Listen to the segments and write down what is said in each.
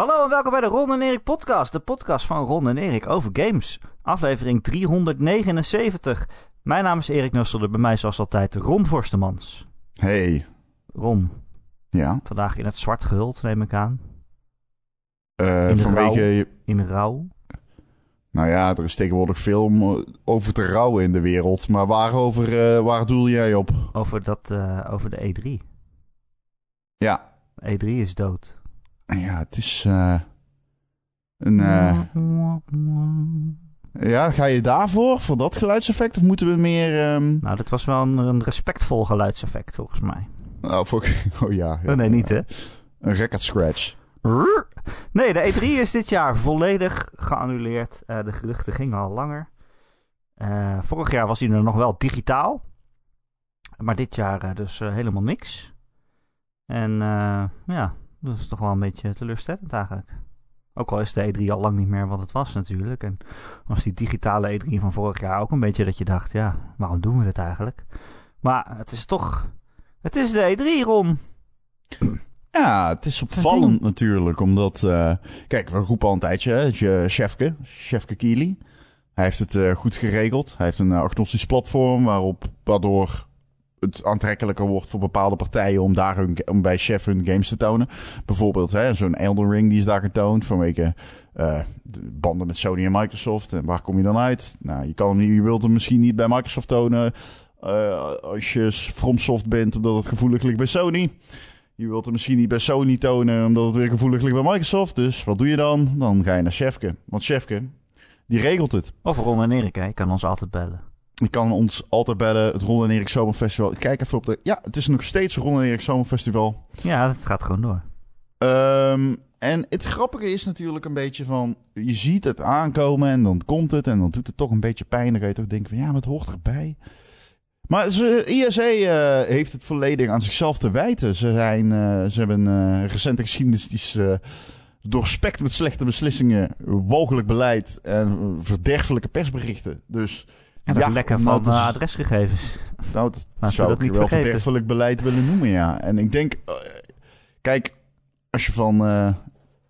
Hallo en welkom bij de Ron en Erik podcast. De podcast van Ron en Erik over games. Aflevering 379. Mijn naam is Erik Nusselder. Bij mij zoals altijd Ron Forstemans. Hey. Ron, Ja. vandaag in het zwart gehuld neem ik aan. eh In vanwege. In rouw. Nou ja, er is tegenwoordig veel om eh, over te rouwen in de wereld. Maar waarover, eh, waar doel jij op? Over, dat, over de E3. Ja. E3 is dood. Ja, het is. eh, een. eh, ja, ga je daarvoor? Voor dat geluidseffect? Of moeten we meer. ehm, Nou, dit was wel een, een respectvol geluidseffect volgens mij. Oh, voor, oh ja. ja. Oh nee, niet hè? Een record scratch. Nee, de E3 is dit jaar volledig geannuleerd. Eh, de geruchten gingen al langer. Vorig jaar was hij er nog wel digitaal. Maar dit jaar dus helemaal niks. En ja, dat is toch wel een beetje teleurstellend eigenlijk. Ook al is de E3 al lang niet meer wat het was natuurlijk. En was die digitale E3 van vorig jaar ook een beetje dat je dacht... Ja, waarom doen we dit eigenlijk? Maar het is toch... Het is de E3, Ron. Ja, het is opvallend natuurlijk, omdat... eh, kijk, we roepen al een tijdje, hè, je Chefke, Chefke Keely. Hij heeft het eh, goed geregeld. Hij heeft een eh, agnostisch platform waarop, waardoor het aantrekkelijker wordt voor bepaalde partijen om, daar hun, om bij Chef hun games te tonen. Bijvoorbeeld zo'n Elden Ring die is daar getoond vanwege eh, de banden met Sony en Microsoft. En waar kom je dan uit? Nou, je, kan hem je wilt hem misschien niet bij Microsoft tonen eh, als je FromSoft bent, omdat het gevoelig ligt bij Sony. Je wilt het misschien niet bij Sony tonen, omdat het weer gevoelig ligt bij Microsoft. Dus wat doe je dan? Dan ga je naar Chefke. Want Chefke, die regelt het. Of Ron en Erik, hè. Je kan ons altijd bellen. Je kan ons altijd bellen, het Ron en Erik Zomerfestival. Kijk even op de... Ja, het is nog steeds Ron en Erik Zomerfestival. Ja, het gaat gewoon door. Ehm, en het grappige is natuurlijk een beetje van... Je ziet het aankomen en dan komt het en dan doet het toch een beetje pijn. Dan ga je toch denken van ja, maar het hoort erbij. Maar ze, ISE eh, heeft het volledig aan zichzelf te wijten. Ze, zijn, eh, ze hebben een recente geschiedenis die is eh, doorspekt met slechte beslissingen, wogelijk beleid en verderfelijke persberichten. Dus En dat Ja, lekken van dat is- eh, adresgegevens. nou, dat we zou dat ik niet wel vergeten. beleid willen noemen, ja. En ik denk, eh, kijk, als je van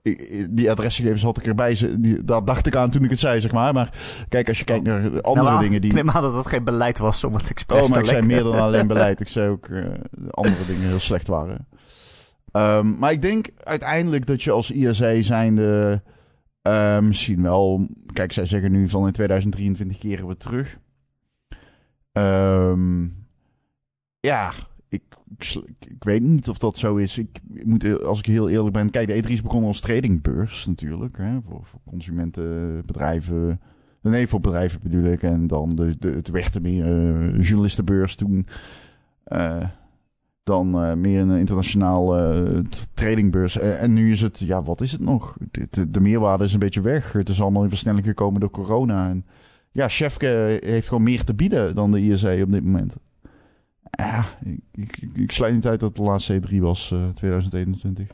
i- die adresgegevens had ik erbij, die, daar dacht ik aan toen ik het zei, zeg maar. Maar kijk, als je kijkt naar de andere Nou, dingen die... Ik neem aan dat het geen beleid was om het expres Oh, maar ik zei meer dan alleen beleid. Ik zei ook de andere dingen heel slecht waren. Ehm, maar ik denk uiteindelijk dat je als ISE zijnde eh, misschien wel... Kijk, zij zeggen nu van in 2023 keren we terug. Ehm, ja, ik, ik, weet niet of dat zo is. Ik moet, e- als ik heel eerlijk ben... Kijk, de E3 is begonnen als tradingbeurs natuurlijk. Hè, voor, voor consumenten, bedrijven... Nee, voor bedrijven bedoel ik. En dan de, het werd er meer eh, journalistenbeurs toen. eh, dan eh, meer een internationaal t- tradingbeurs. Eh, en nu is het, ja, wat is het nog? De, de, de meerwaarde is een beetje weg. Het is allemaal in versnelling gekomen door corona. En ja, Chefke heeft gewoon meer te bieden dan de ISE op dit moment. Ja, ik, ik, ik, sluit niet uit dat de laatste E3 was eh 2021.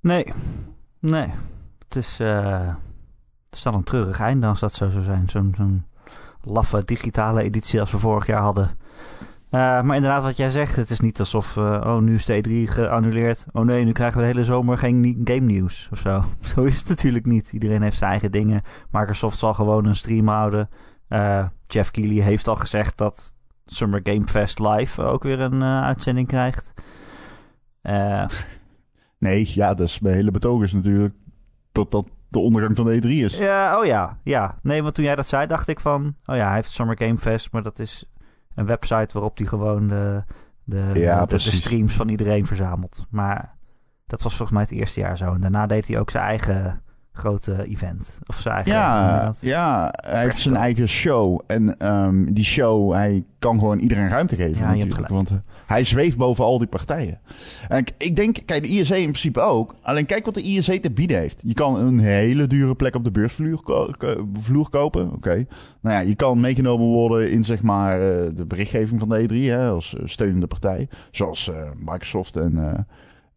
Nee, nee. Het is, het is dan een treurig einde als dat zo zou zijn. Zo'n zo'n laffe digitale editie als we vorig jaar hadden. Eh, maar inderdaad, wat jij zegt, het is niet alsof, eh, oh, nu is de E3 geannuleerd. Oh nee, nu krijgen we de hele zomer geen game nieuws of zo. Zo is het natuurlijk niet. Iedereen heeft zijn eigen dingen. Microsoft zal gewoon een stream houden. Eh, Jeff Keighley heeft al gezegd dat Summer Game Fest Live ook weer een uitzending krijgt. Eh, Nee, ja, dat is mijn hele betoog is natuurlijk dat dat de ondergang van de E3 is. Ja, oh ja, ja. Nee, want toen jij dat zei, dacht ik van... Oh ja, hij heeft Summer Game Fest, maar dat is een website waarop hij gewoon de, de, Ja, de- streams van iedereen verzamelt. Maar dat was volgens mij het eerste jaar zo. En daarna deed hij ook zijn eigen grote event. Of zijn eigen... Ja, ja, hij heeft zijn eigen show. En ehm, die show, hij kan gewoon iedereen ruimte geven Ja, natuurlijk. Want eh, hij zweeft boven al die partijen. En ik, ik denk, kijk, de ISE in principe ook. Alleen kijk wat de ISE te bieden heeft. Je kan een hele dure plek op de beursvloer ko- vloer kopen. Oké. Nou ja, je kan meegenomen worden in zeg maar eh, de berichtgeving van de E3 hè, als eh, steunende partij. Zoals Microsoft en...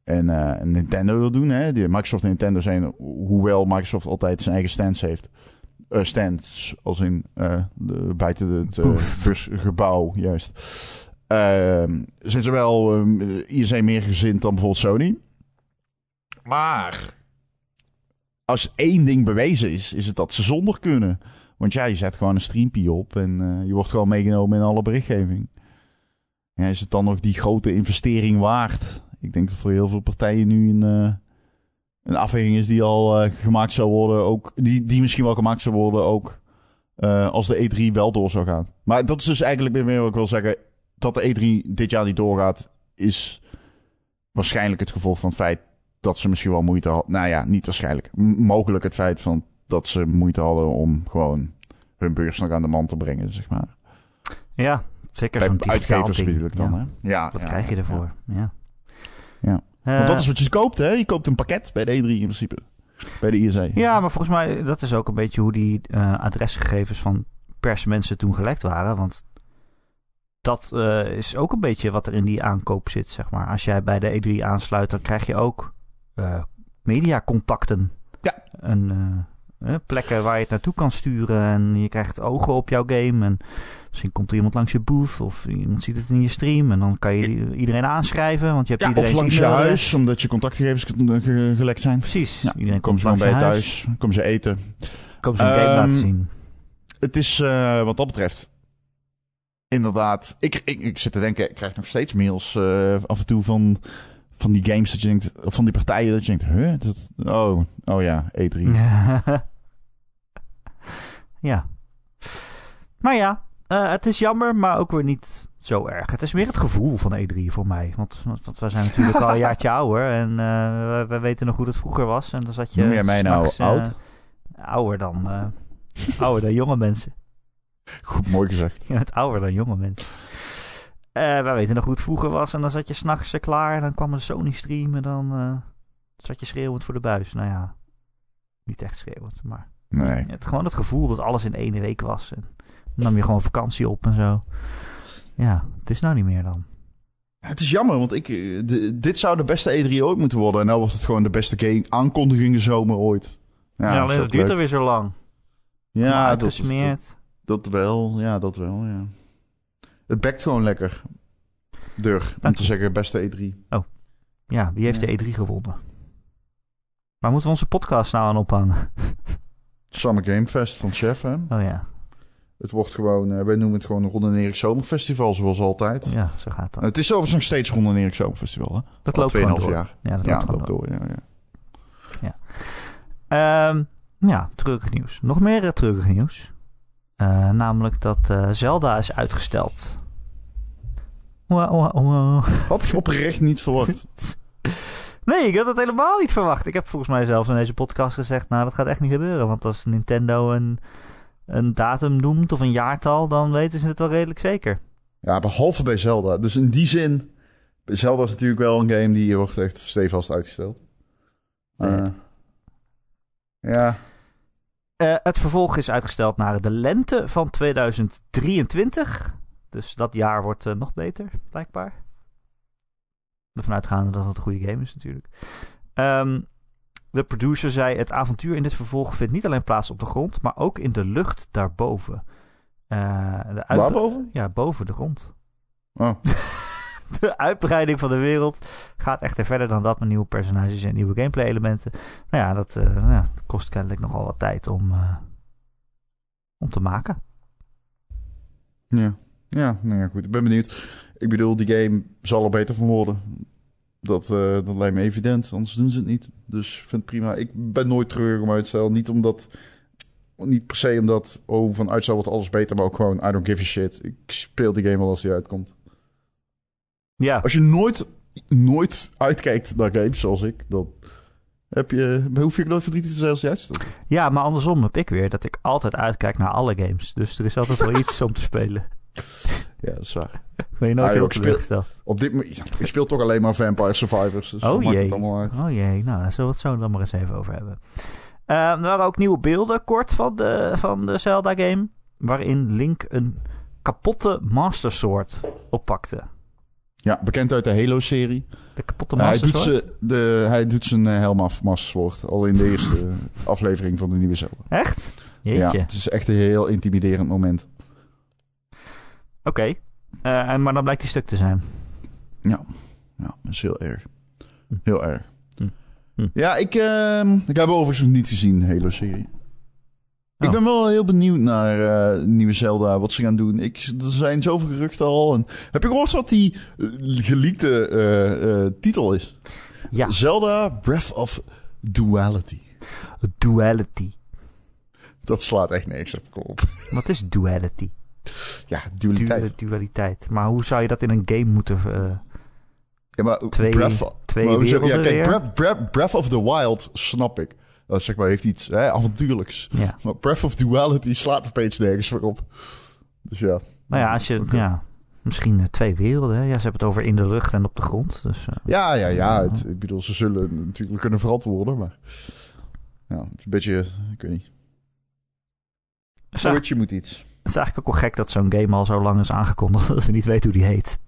eh, en eh, Nintendo dat doen. Hè? Die Microsoft en Nintendo zijn, hoewel Microsoft altijd zijn eigen stands heeft. eh stands, als in eh, de, buiten het busgebouw, juist. Ehm zijn ze wel ehm, ISE meer gezind dan bijvoorbeeld Sony. Maar als één ding bewezen is, is het dat ze zonder kunnen. Want ja, je zet gewoon een streampie op en uh, je wordt gewoon meegenomen in alle berichtgeving. Ja, is het dan nog die grote investering waard? Ik denk dat voor heel veel partijen nu een, uh, een afweging is die al uh, gemaakt zou worden. Ook, die, die misschien wel gemaakt zou worden ook als de E3 wel door zou gaan. Maar dat is dus eigenlijk meer wat ik wil zeggen. Dat de E3 dit jaar niet doorgaat, is waarschijnlijk het gevolg van het feit dat ze misschien wel moeite hadden. Nou ja, niet waarschijnlijk. mogelijk het feit van dat ze moeite hadden om gewoon hun beurs nog aan de man te brengen, zeg maar. Ja, zeker zo'n uitgevers natuurlijk dan. Ja. Hè? ja Wat krijg je ervoor? Ja. ja. Want dat is wat je koopt, hè? Je koopt een pakket bij de E3 in principe. Bij de ISE. Ja, maar volgens mij, dat is ook een beetje hoe die uh, adresgegevens van persmensen toen gelekt waren. Want dat uh, is ook een beetje wat er in die aankoop zit, zeg maar. Als jij bij de E3 aansluit, dan krijg je ook uh, mediacontacten. Ja. En uh, plekken waar je het naartoe kan sturen. En je krijgt ogen op jouw game. En misschien komt er iemand langs je booth. Of iemand ziet het in je stream. En dan kan je iedereen aanschrijven. Want je hebt ja, iedereen of langs je huis, omdat je contactgegevens gelekt zijn. Precies. Ja, iedereen komt ze bij je thuis. Komen ze eten. Komen ze een um, game laten zien. Het is uh, wat dat betreft inderdaad. Ik, ik, ik zit te denken, ik krijg nog steeds mails uh, af en toe van, van die games dat je denkt, of van die partijen dat je denkt, huh? Dat, oh, oh ja, E3. ja. Maar ja, uh, het is jammer, maar ook weer niet zo erg. Het is meer het gevoel van E3 voor mij. Want, want we zijn natuurlijk al een jaartje ouder en uh, we, we, weten nog hoe het vroeger was. En dan zat je. Noem jij mij nou oud? ouder dan, ouder dan jonge mensen. Goed, mooi gezegd. Je bent ouder dan jonge mensen. Uh, wij weten nog hoe het vroeger was. En dan zat je s'nachts uh, klaar. En dan kwam een Sony stream. En dan uh, zat je schreeuwend voor de buis. Nou ja, niet echt schreeuwend. Maar nee. het, gewoon het gevoel dat alles in één week was. En dan nam je gewoon vakantie op en zo. Ja, het is nou niet meer dan. Het is jammer, want ik, de, dit zou de beste E3 ooit moeten worden. En nou was het gewoon de beste game aankondigingen zomer ooit. Ja, ja alleen het duurt alweer zo lang. Ja, dat, dat, dat wel, ja, dat wel, ja. Het bekt gewoon lekker. Deur, om te zeggen beste E3. Oh, ja, wie heeft de E3 gewonnen? Waar moeten we onze podcast nou aan ophangen? Summer Game Fest van Chef, hè? Oh ja. Het wordt gewoon, uh, wij noemen het gewoon een Ronde en Erik Zomerfestival, zoals altijd. Ja, zo gaat dat. het is overigens nog steeds Ronde en Erik Zomerfestival, hè? Dat loopt gewoon door. jaar. Ja, dat ja, loopt, loopt door. door. Ja, ja. ja. Um, ja, treurig nieuws. Nog meer uh, treurig nieuws. Uh, namelijk dat uh, Zelda is uitgesteld. Wow, wow, wow. Had ik oprecht niet verwacht. nee, ik had het helemaal niet verwacht. Ik heb volgens mij zelfs in deze podcast gezegd... nou, dat gaat echt niet gebeuren. Want als Nintendo een, een datum noemt of een jaartal... dan weten ze het wel redelijk zeker. Ja, behalve bij Zelda. Dus in die zin... Zelda is natuurlijk wel een game die wordt echt stevast uitgesteld. Uh, ja... Uh, het vervolg is uitgesteld naar de lente van 2023. Dus dat jaar wordt uh, nog beter, blijkbaar. Ervan uitgaande dat het een goede game is, natuurlijk. Um, de producer zei: Het avontuur in dit vervolg vindt niet alleen plaats op de grond, maar ook in de lucht daarboven. Uh, de? Ja, boven de grond. Oh. de uitbreiding van de wereld gaat echter verder dan dat met nieuwe personages en nieuwe gameplay elementen. Nou ja, dat, uh, nou ja, kost kennelijk nogal wat tijd om, uh, om te maken. Ja, ja, nou ja, goed. Ik ben benieuwd. Ik bedoel, die game zal er beter van worden. Dat, uh, dat lijkt me evident, anders doen ze het niet. Dus ik vind het prima. Ik ben nooit treurig om uitstel. Niet omdat... Niet per se omdat, oh, van uitstel wordt alles beter, maar ook gewoon, I don't give a shit. Ik speel die game wel als die uitkomt. Ja. Als je nooit, nooit uitkijkt naar games zoals ik, dan heb je, hoef je nooit verdrietig te zijn als je uitstelt. Ja, maar andersom heb ik weer dat ik altijd uitkijk naar alle games. Dus er is altijd wel iets om te spelen. Ja, dat is waar. Ben je nooit heel teleurgesteld? Op dit moment, ik speel toch alleen maar Vampire Survivors. Dus oh jee. Het allemaal uit. Oh jee, nou daar zullen we het zo dan maar eens even over hebben. Uh, er waren ook nieuwe beelden kort van de, van de Zelda game. Waarin Link een kapotte Master Sword oppakte. Ja, bekend uit de Halo-serie. De kapotte Master hij doet, ze, de, hij doet zijn helm af, Master Sword. Al in de eerste aflevering van de nieuwe Zelda. Echt? Jeetje. Ja, het is echt een heel intimiderend moment. Oké. Okay. Uh, maar dan blijkt hij stuk te zijn. Ja. Ja, dat is heel erg. Heel erg. Hm. Hm. Ja, ik, ehm, ik heb overigens nog niet gezien, de hele Ik Oh. ben wel heel benieuwd naar eh, nieuwe Zelda, wat ze gaan doen. Ik, er zijn zoveel geruchten al. En, heb je gehoord wat die uh, geliekte eh, eh, titel is? Ja, Zelda Breath of Duality. duality. Dat slaat echt niks op. Wat is duality? Ja, dualiteit. Du- dualiteit. Maar hoe zou je dat in een game moeten... eh, ja, maar twee- Breath, twee maar zeg- ja, kijk, Breath, Breath of the Wild snap ik. Dat zeg maar heeft iets hè, avontuurlijks. ja. Maar Breath of Duality slaat opeens nergens voor op. Dus ja. Nou ja, als je... Ja, misschien eh, twee werelden. Hè? Ja, ze hebben het over in de lucht en op de grond. Dus eh, Ja, ja, ja. Het, ik bedoel, ze zullen natuurlijk kunnen verantwoorden, maar... Ja, het is een beetje... Ik weet niet. Switchje moet iets. het is eigenlijk ook wel gek dat zo'n game al zo lang is aangekondigd... dat we niet weten hoe die heet.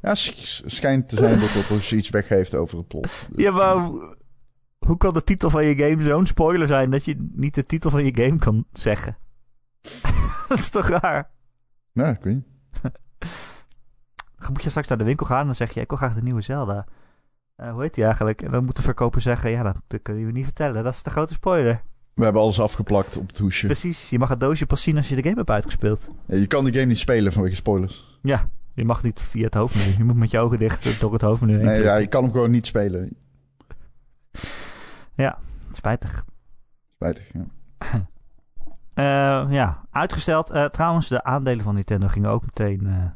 Ja, schijnt te zijn dat dat iets weggeeft over het plot. Ja, maar hoe- kan de titel van je game zo'n spoiler zijn... dat je niet de titel van je game kan zeggen? dat is toch raar? Ja, ik weet niet. Moet je straks naar de winkel gaan en dan zeg je... ik wil graag de nieuwe Zelda. Eh, hoe heet die eigenlijk? En dan moet de verkoper zeggen... ja, dat, dat kun je me niet vertellen. Dat is de grote spoiler. We hebben alles afgeplakt op het hoesje. Precies, je mag het doosje pas zien als je de game hebt uitgespeeld. Ja, je kan die game niet spelen vanwege spoilers. Ja, je mag niet via het hoofdmenu. Je moet met je ogen dicht door het hoofdmenu heen. Nee, ja, je kan hem gewoon niet spelen. Spijtig. Spijtig, ja. Eh, ja, uitgesteld. Eh, trouwens, de aandelen van Nintendo gingen ook meteen eh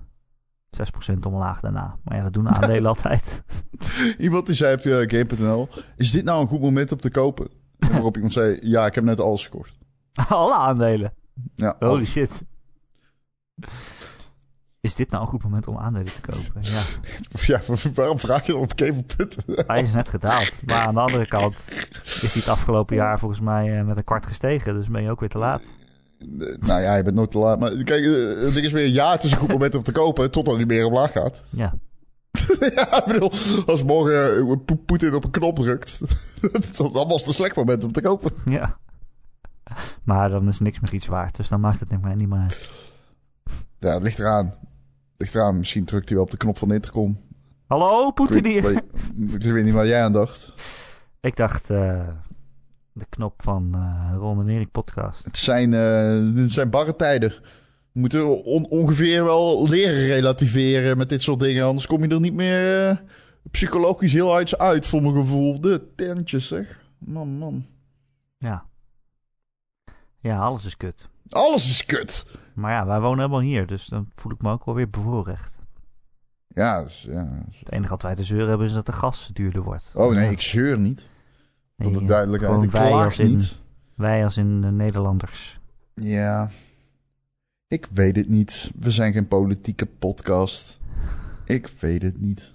6% omlaag daarna. Maar ja, dat doen aandelen altijd. Iemand die zei op uh, Game.nl... Is dit nou een goed moment om te kopen? En waarop iemand zei... Ja, ik heb net alles gekocht. Alle aandelen. Ja, Holy shit. Is dit nou een goed moment om aandelen te kopen? Ja, ja, waarom vraag je dat op Game.nl? hij is net gedaald. Maar aan de andere kant is hij het afgelopen jaar volgens mij eh, met een kwart gestegen. Dus ben je ook weer te laat. Nou ja, je bent nooit te laat. Maar kijk, eh, het ding is weer... Ja, het is een goed moment om te kopen... totdat hij meer omlaag gaat. Ja, ja, ik bedoel... Als morgen eh, Po- Poetin op een knop drukt... dan was het een slecht moment om te kopen. ja. Maar dan is niks meer iets waard. Dus dan maakt het niet meer, niet meer uit. Ja, het ligt eraan. Eraan. Misschien drukt hij wel op de knop van de intercom. Hallo, Poetin hier. ik weet niet waar jij aan dacht. Ik dacht eh, de knop van eh Ron en Erik podcast. Het zijn, eh, het zijn barre tijden. We moeten on- ongeveer wel leren relativeren met dit soort dingen. Anders kom je er niet meer psychologisch heel uit, uit voor mijn gevoel. De tentjes, zeg. Man, man. Ja. Ja, alles is kut. Alles is kut. Maar ja, wij wonen helemaal hier, dus dan voel ik me ook wel weer bevoorrecht. Ja, dus, ja. Het enige wat wij te zeuren hebben is dat de gas duurder wordt. Oh nee, Ja. ik zeur niet. Voor Nee, de duidelijkheid. gewoon Ik wij als in- niet. Wij als in de Nederlanders. Ja. Ik weet het niet. We zijn geen politieke podcast. Ik weet het niet.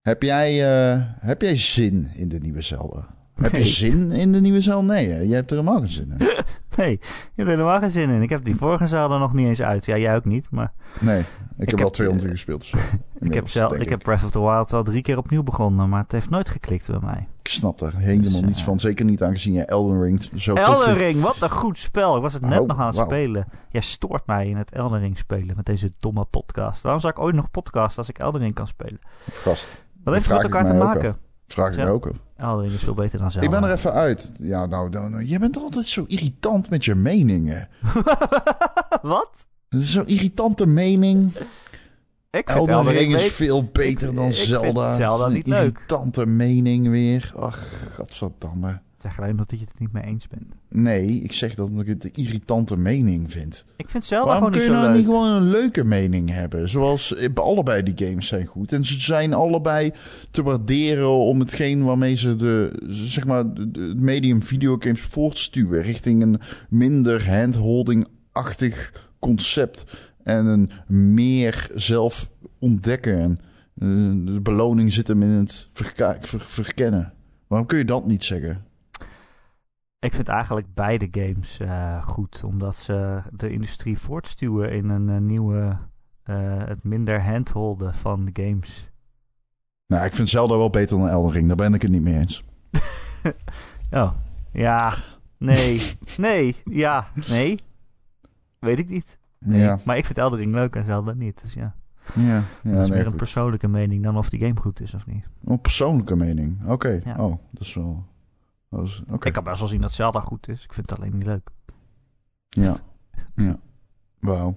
Heb jij, eh, heb jij zin in de nieuwe Zelda? Heb je zin in de nieuwe Zelda? Nee, hè? jij hebt er helemaal geen zin in. Nee, je hebt er helemaal geen zin in. Ik heb die vorige Zelda nog niet eens uit. Ja, jij ook niet, maar Nee, ik, heb wel heb, 200 eh, uur gespeeld. of zo. ik heb, zelf, ik heb Breath of the Wild wel drie keer opnieuw begonnen, maar het heeft nooit geklikt bij mij. Ik snap daar helemaal Dus, eh, niets van. Zeker niet aangezien je Elden Ring zo Elden. Ring, wat een goed spel. Ik was het net Oh, nog aan het spelen. Jij stoort mij in het Elden Ring spelen met deze domme podcast. Waarom zou ik ooit nog podcasten als ik Elden Ring kan spelen? Gast, Wat heeft het met elkaar te maken? Vraag ik me ook af. Elden Ring is veel beter dan Zelda. Ik ben er even uit. Ja, nou, nou, nou, jij bent altijd zo irritant met je meningen. Wat? Is zo'n irritante mening. Ik vind Elden Ring is veel beter Ik- dan ik Zelda. Niet leuk. irritante mening weer. Ach, godverdamme. Zeg alleen omdat je het niet mee eens bent. Nee, ik zeg dat omdat ik het een irritante mening vind. Ik vind Zelda Waarom gewoon kun je nou leuk. niet gewoon een leuke mening hebben? Zoals eh, allebei die games zijn goed. En ze zijn allebei te waarderen om hetgeen waarmee ze de, zeg maar, het medium videogames voortstuwen. Richting een minder handholding-achtig concept. En een meer zelf ontdekken. En eh, de beloning zit hem in het verkennen. Waarom kun je dat niet zeggen? Ik vind eigenlijk beide games eh, goed. Omdat ze de industrie voortstuwen in een eh, nieuwe... eh, het minder handholden van de games. Nou, ik vind Zelda wel beter dan Elden Ring. Daar ben ik het niet mee eens. Oh, ja. Nee. Nee. Ja. Nee. Weet ik niet. Nee. Ja. Maar ik vind Elden Ring leuk en Zelda niet. Dus ja. Ja, ja dat is nee, meer een goed. persoonlijke mening dan of die game goed is of niet. Een persoonlijke mening. Oké. Ja. Oh, dat is wel... Ik kan best wel zien dat Zelda goed is. Ik vind het alleen niet leuk. Ja. ja. Wauw.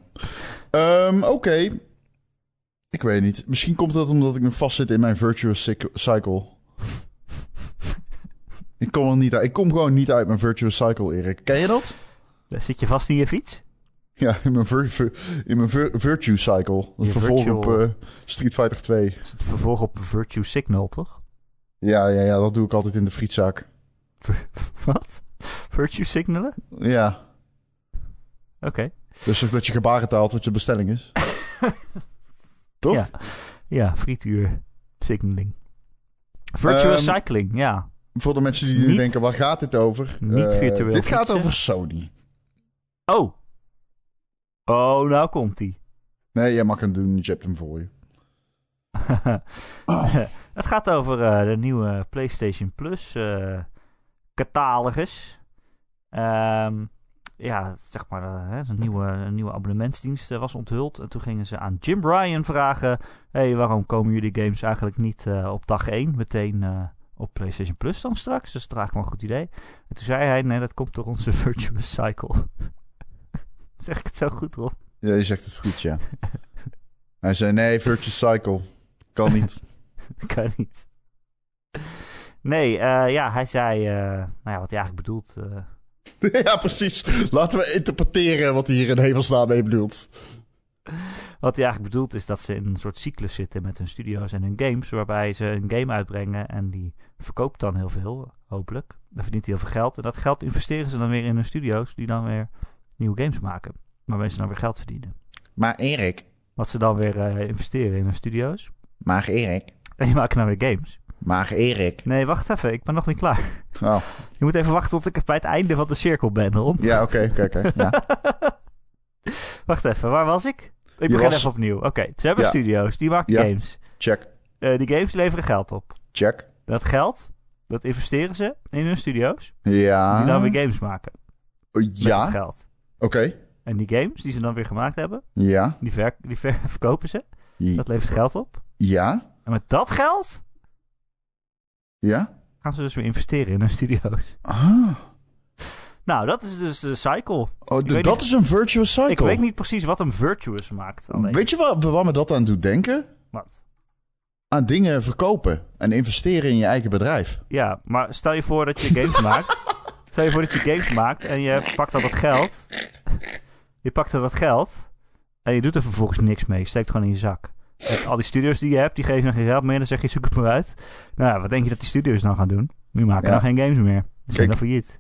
Ehm, Oké. Ik weet niet. Misschien komt dat omdat ik nog vastzit in mijn virtuous cyc- cycle. ik kom er niet uit. Ik kom gewoon niet uit mijn virtuous cycle, Erik. Ken je dat? Dan Zit je vast in je fiets? Ja, in mijn, vir- vir- in mijn vir- virtue cycle. Dat Je vervolg virtual- op eh, Street Fighter 2. Dat is het vervolg op Virtue Signal, toch? Ja, ja, ja, dat doe ik altijd in de frietzak. Wat? Virtue Signalen? Ja. Oké. Dus dat je gebarentaalt wat je bestelling is. Toch? Ja. Ja, frituur signaling. Virtual Ehm, cycling, ja. Voor de mensen die nu denken, waar gaat dit over? niet Eh, virtueel Dit gaat over Sony. Oh. Oh, nou komt ie. Nee, jij mag hem doen, je hebt hem voor je. Het gaat over eh, de nieuwe PlayStation Plus eh, catalogus. Ehm, ja, zeg maar, eh, een, nieuwe, een nieuwe abonnementsdienst eh, was onthuld. En toen gingen ze aan Jim Bryan vragen: hey, waarom komen jullie games eigenlijk niet eh, op dag 1 meteen op PlayStation Plus dan straks? Dat is eigenlijk wel een goed idee. En toen zei hij: nee, dat komt door onze Virtuous Cycle. zeg ik het zo goed, Rob? Ja, je zegt het goed, ja. Hij zei, nee, Virtuous Cycle. Kan niet. kan niet. Nee, eh, ja, hij zei, eh, nou ja, wat hij eigenlijk bedoelt. eh, ja, precies. Laten we interpreteren wat hij hier in hemelsnaam mee bedoelt. wat hij eigenlijk bedoelt is dat ze in een soort cyclus zitten met hun studio's en hun games, waarbij ze een game uitbrengen en die verkoopt dan heel veel, hopelijk. Dan verdient hij heel veel geld en dat geld investeren ze dan weer in hun studio's, die dan weer nieuwe games maken, waarmee ze dan weer geld verdienen. Maar Erik, Wat ze dan weer investeren in hun studio's maar Erik, en die maken dan weer games. Maar Erik. Nee, wacht even, ik ben nog niet klaar. Oh, Je moet even wachten tot ik bij het einde van de cirkel ben, Ron. ja, oké, oké, oké. Ja. Wacht even, waar was ik? Ik begin was- even opnieuw. Oké, ze hebben Ja. studio's, die maken Ja. games. Check, Eh, die games leveren geld op. check. Dat geld, dat investeren ze in hun studio's, Ja. die dan weer games maken met dat Ja, geld. oké. En die games die ze dan weer gemaakt hebben, Ja, die, ver die ver verkopen ze. Dat levert geld op. ja, En met dat geld ja. gaan ze dus weer investeren in hun studio's. Ah. Nou, dat is dus de cycle. Oh, dat niet- is een virtuous cycle. Ik weet niet precies wat een virtuous maakt. Alleen. Weet je wat, wat me dat aan doet denken? Wat? Aan dingen verkopen en investeren in je eigen bedrijf. Ja, maar stel je voor dat je games maakt. Stel je voor dat je games maakt en je pakt dat wat geld. Je pakt dat wat geld en je doet er vervolgens niks mee. Je steekt gewoon in je zak. En al die studios die je hebt, die geven je geen geld meer. Dan zeg je, zoek het maar uit. Nou ja, wat denk je dat die studios nou gaan doen? Nu maken Ja. dan geen games meer. Die zijn dan failliet.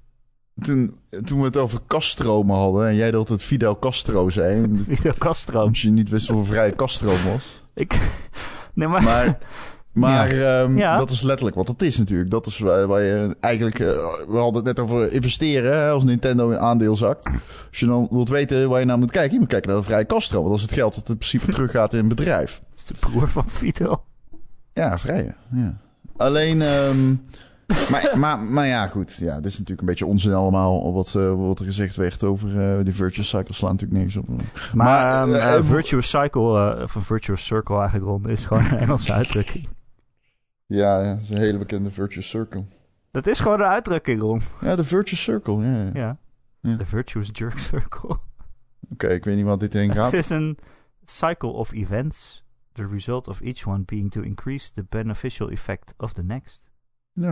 Toen, toen we het over kaststromen hadden en jij dat het Fidel Castro zei, Fidel Castro. omdat je niet wist of een vrije kaststroom was. Ik... Nee, maar... Maar, maar ehm, Ja. dat is letterlijk wat het is natuurlijk. Dat is waar, waar je eigenlijk... eh, we hadden het net over investeren hè, als Nintendo een aandeel zakt. Als je dan wilt weten waar je naar moet kijken, je moet kijken naar de vrije kaststroom. Want dat is het geld dat in principe teruggaat in een bedrijf. Dat is de broer van Fidel. Ja, vrije. Ja. Alleen... ehm, maar, maar, maar ja, goed. Ja, dit is natuurlijk een beetje onzin allemaal. Wat, eh, wat er gezegd werd over eh die virtuous cycle slaat natuurlijk nergens op. Maar, Maar, eh, virtuous cycle, eh, of een virtuous circle eigenlijk, Ron, is gewoon een Engelse uitdrukking. Ja, dat is een hele bekende virtuous circle. Dat is gewoon een uitdrukking, Ron. Ja, de virtuous circle. Ja, ja. Ja. Ja. De virtuous jerk circle. Oké, ik weet niet wat dit heen gaat. Het is een cycle of events, the result of each one being to increase the beneficial effect of the next. Ja,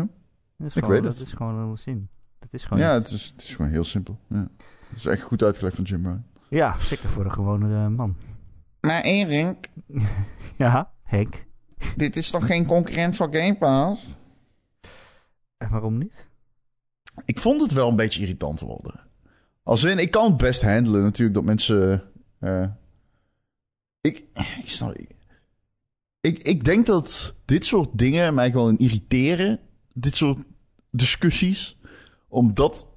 Dat is Ik gewoon, weet het. Dat is gewoon een zin. Dat is gewoon... ja het, is, het is gewoon heel simpel. Ja. Het is echt goed uitgelegd van Jim Ryan. Ja, zeker voor de gewone eh, man. Maar Erik, Ja, Henk. Dit is toch geen concurrent van Game Pass? En waarom niet? Ik vond het wel een beetje irritant worden. Als in, ik kan het best handelen natuurlijk dat mensen... eh, ik, ik, snap, ik, ik, ik denk dat dit soort dingen mij gewoon irriteren. Dit soort discussies. Omdat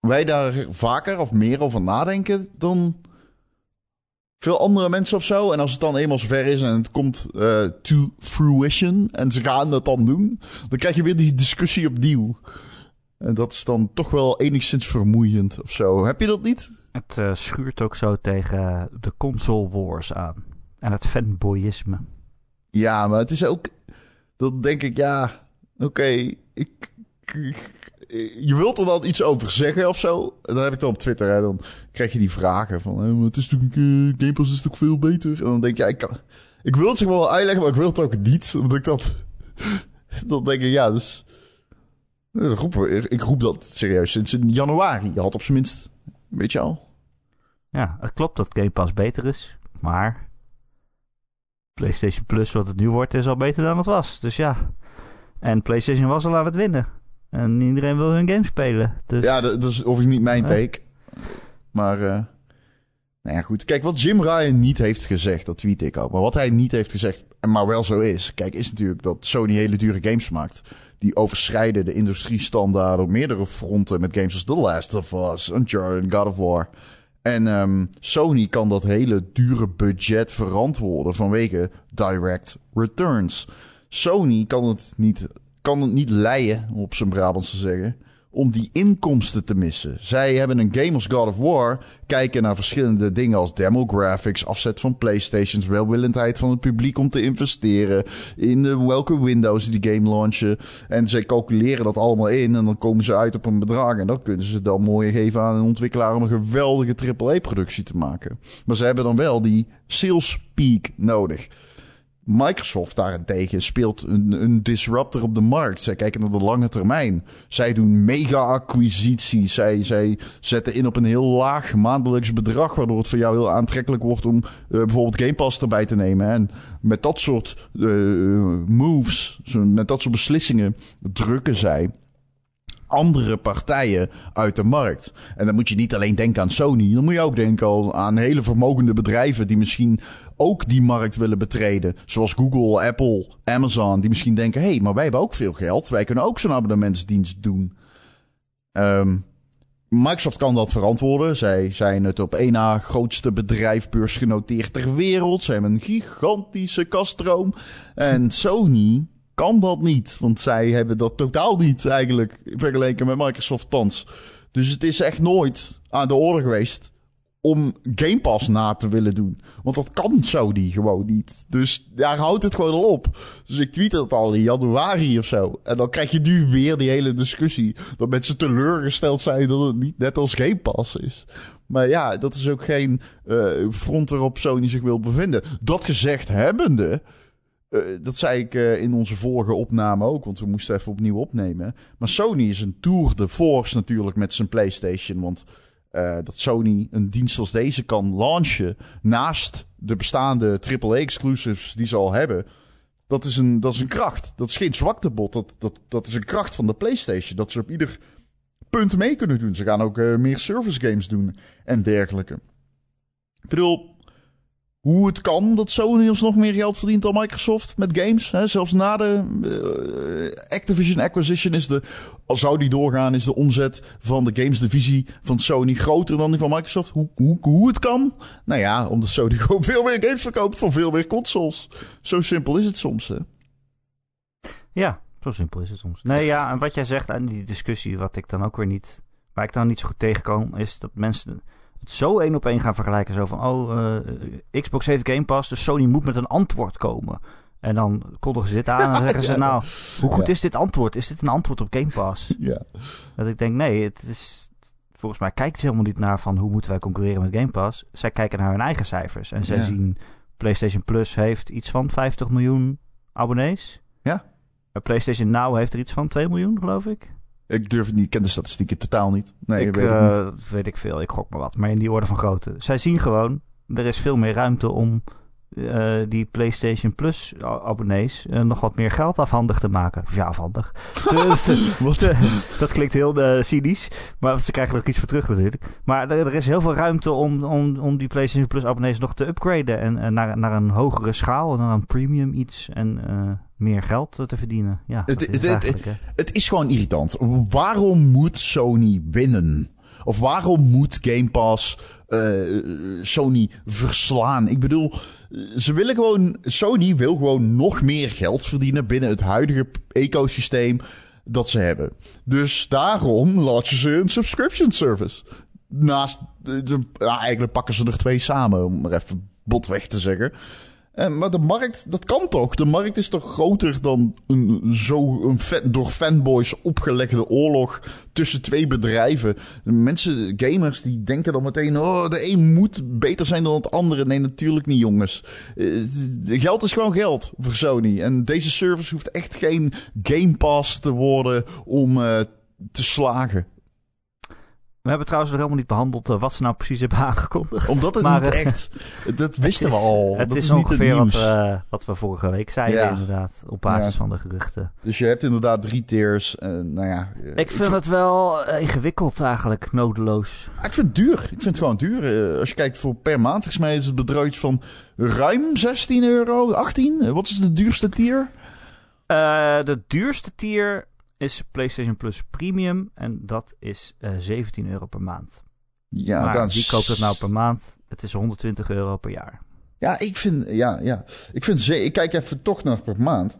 wij daar vaker of meer over nadenken dan veel andere mensen of zo. En als het dan eenmaal zover is en het komt eh, to fruition en ze gaan dat dan doen, dan krijg je weer die discussie opnieuw. En dat is dan toch wel enigszins vermoeiend of zo. Heb je dat niet? Het eh, schuurt ook zo tegen de console wars aan. En het fanboyisme. Ja, maar het is ook... Dan denk ik, ja... Oké, ik, Je wilt er dan iets over zeggen of zo. En dan heb ik dan op Twitter. Hè, dan krijg je die vragen van... het is uh, Game Pass is toch veel beter? En dan denk ik, ja, ik, kan, ik wil het zich wel uitleggen, maar ik wil het ook niet. Omdat ik dat... dan denk ik, ja, dus... Ik roep dat serieus sinds januari. Je had op zijn minst... Weet je al? Ja, het klopt dat Game Pass beter is. Maar... PlayStation Plus, wat het nu wordt, is al beter dan het was. Dus ja. En PlayStation was al aan het winnen. En iedereen wil hun game spelen. Dus... Ja, dat, is overigens niet mijn take. Maar... Uh... Nou ja, goed. Kijk, wat Jim Ryan niet heeft gezegd, dat tweet ik ook. Maar wat hij niet heeft gezegd, maar wel zo is. Kijk, is natuurlijk dat Sony hele dure games maakt. Die overschrijden de industriestandaarden op meerdere fronten. Met games als The Last of Us, Uncharted, God of War. En um, Sony kan dat hele dure budget verantwoorden vanwege direct returns. Sony kan het niet, kan het niet leiden, op zijn Brabants te zeggen om die inkomsten te missen. Zij hebben een game als God of War, kijken naar verschillende dingen als demographics, afzet van PlayStations, welwillendheid van het publiek om te investeren in de, welke Windows die game launchen. En zij calculeren dat allemaal in en dan komen ze uit op een bedrag en dat kunnen ze dan mooi geven aan een ontwikkelaar om een geweldige AAA-productie te maken. Maar ze hebben dan wel die sales peak nodig. Microsoft daarentegen speelt een, een, disruptor op de markt. Zij kijken naar de lange termijn. Zij doen mega-acquisities. Zij, zij zetten in op een heel laag maandelijks bedrag, waardoor het voor jou heel aantrekkelijk wordt om uh, bijvoorbeeld Game Pass erbij te nemen. En met dat soort uh, moves, met dat soort beslissingen, drukken zij andere partijen uit de markt. En dan moet je niet alleen denken aan Sony. Dan moet je ook denken aan hele vermogende bedrijven die misschien ook die markt willen betreden. Zoals Google, Apple, Amazon. Die misschien denken: hé, hey, maar wij hebben ook veel geld. Wij kunnen ook zo'n abonnementsdienst doen. Um, Microsoft kan dat verantwoorden. Zij zijn het op één na grootste bedrijf beursgenoteerd ter wereld. Ze hebben een gigantische kaststroom. En Sony kan dat niet. Want zij hebben dat totaal niet eigenlijk vergeleken met Microsoft thans. Dus het is echt nooit aan de orde geweest om Game Pass na te willen doen. Want dat kan Sony gewoon niet. Dus daar houdt het gewoon al op. Dus ik tweet het al in januari of zo. En dan krijg je nu weer die hele discussie. Dat mensen teleurgesteld zijn dat het niet net als Game Pass is. Maar ja, dat is ook geen uh, front waarop Sony zich wil bevinden. Dat gezegd hebbende... Uh, dat zei ik uh, in onze vorige opname ook, want we moesten even opnieuw opnemen. Maar Sony is een tour de force natuurlijk met zijn PlayStation. Want uh, dat Sony een dienst als deze kan launchen naast de bestaande AAA-exclusives die ze al hebben. Dat is, een, dat is een kracht. Dat is geen zwaktebod. Dat, dat, dat is een kracht van de PlayStation. Dat ze op ieder punt mee kunnen doen. Ze gaan ook uh, meer service games doen en dergelijke. Ik bedoel, hoe het kan dat Sony ons nog meer geld verdient dan Microsoft met games. Hè? Zelfs na de uh, Activision acquisition is de, al zou die doorgaan, is de omzet van de games divisie van Sony groter dan die van Microsoft. Hoe, hoe, hoe het kan? Nou ja, omdat Sony gewoon veel meer games verkoopt voor veel meer consoles. Zo simpel is het soms. Hè? Ja, zo simpel is het soms. Nee, ja, en wat jij zegt aan die discussie, wat ik dan ook weer niet, waar ik dan niet zo goed tegenkom, is dat mensen zo één op één gaan vergelijken. Zo van, oh, uh, Xbox heeft Game Pass, dus Sony moet met een antwoord komen. En dan kondigen ze dit aan en zeggen ze, nou, hoe goed is dit antwoord? Is dit een antwoord op Game Pass? Ja. Dat ik denk, nee, het is, volgens mij kijken ze helemaal niet naar van hoe moeten wij concurreren met Game Pass. Zij kijken naar hun eigen cijfers. En zij zien, PlayStation Plus heeft iets van 50 miljoen abonnees. Ja. PlayStation Now heeft er iets van 2 miljoen, geloof ik. Ik durf het niet, ik ken de statistieken totaal niet. Nee, ik, weet, uh, niet. Dat weet ik veel, ik gok maar wat. Maar in die orde van grootte. Zij zien gewoon, er is veel meer ruimte om uh, die PlayStation Plus abonnees uh, nog wat meer geld afhandig te maken. Of ja, afhandig. dat klinkt heel uh, cynisch, maar ze krijgen er ook iets voor terug natuurlijk. Maar er, er, is heel veel ruimte om, om, om die PlayStation Plus abonnees nog te upgraden en, en naar, naar een hogere schaal, naar een premium iets en meer geld te verdienen. Ja, het, is het, het, het is gewoon irritant. Waarom moet Sony winnen? Of waarom moet Game Pass uh, Sony verslaan? Ik bedoel, ze willen gewoon. Sony wil gewoon nog meer geld verdienen binnen het huidige ecosysteem dat ze hebben. Dus daarom laat je ze een subscription service. Naast. De, de, ja, eigenlijk pakken ze er twee samen, om maar even botweg te zeggen. Eh, maar de markt, dat kan toch? De markt is toch groter dan een, zo een door fanboys opgelegde oorlog tussen twee bedrijven. Mensen, gamers, die denken dan meteen: oh, de een moet beter zijn dan het andere. Nee, natuurlijk niet, jongens. Uh, geld is gewoon geld voor Sony. En deze service hoeft echt geen Game Pass te worden om uh, te slagen. We hebben trouwens nog helemaal niet behandeld uh, wat ze nou precies hebben aangekondigd. Omdat het niet uh, echt... Dat wisten we al. Het dat is, is ongeveer wat, we, wat we vorige week zeiden ja. inderdaad. Op basis ja. van de geruchten. Dus je hebt inderdaad drie tiers. Uh, nou ja, ik vind het wel ingewikkeld eigenlijk. Nodeloos. Ik vind het duur. Ik vind het gewoon duur. als je kijkt voor per maand. Volgens mij is het bedrag van ruim 16 euro. 18? Wat is de duurste tier? de duurste tier is PlayStation Plus Premium en dat is uh, 17 euro per maand. Ja, maar dat wie koopt het nou per maand? Het is 120 euro per jaar. Ja, ik vind, ja, ja. Ik vind, ik kijk even toch naar per maand.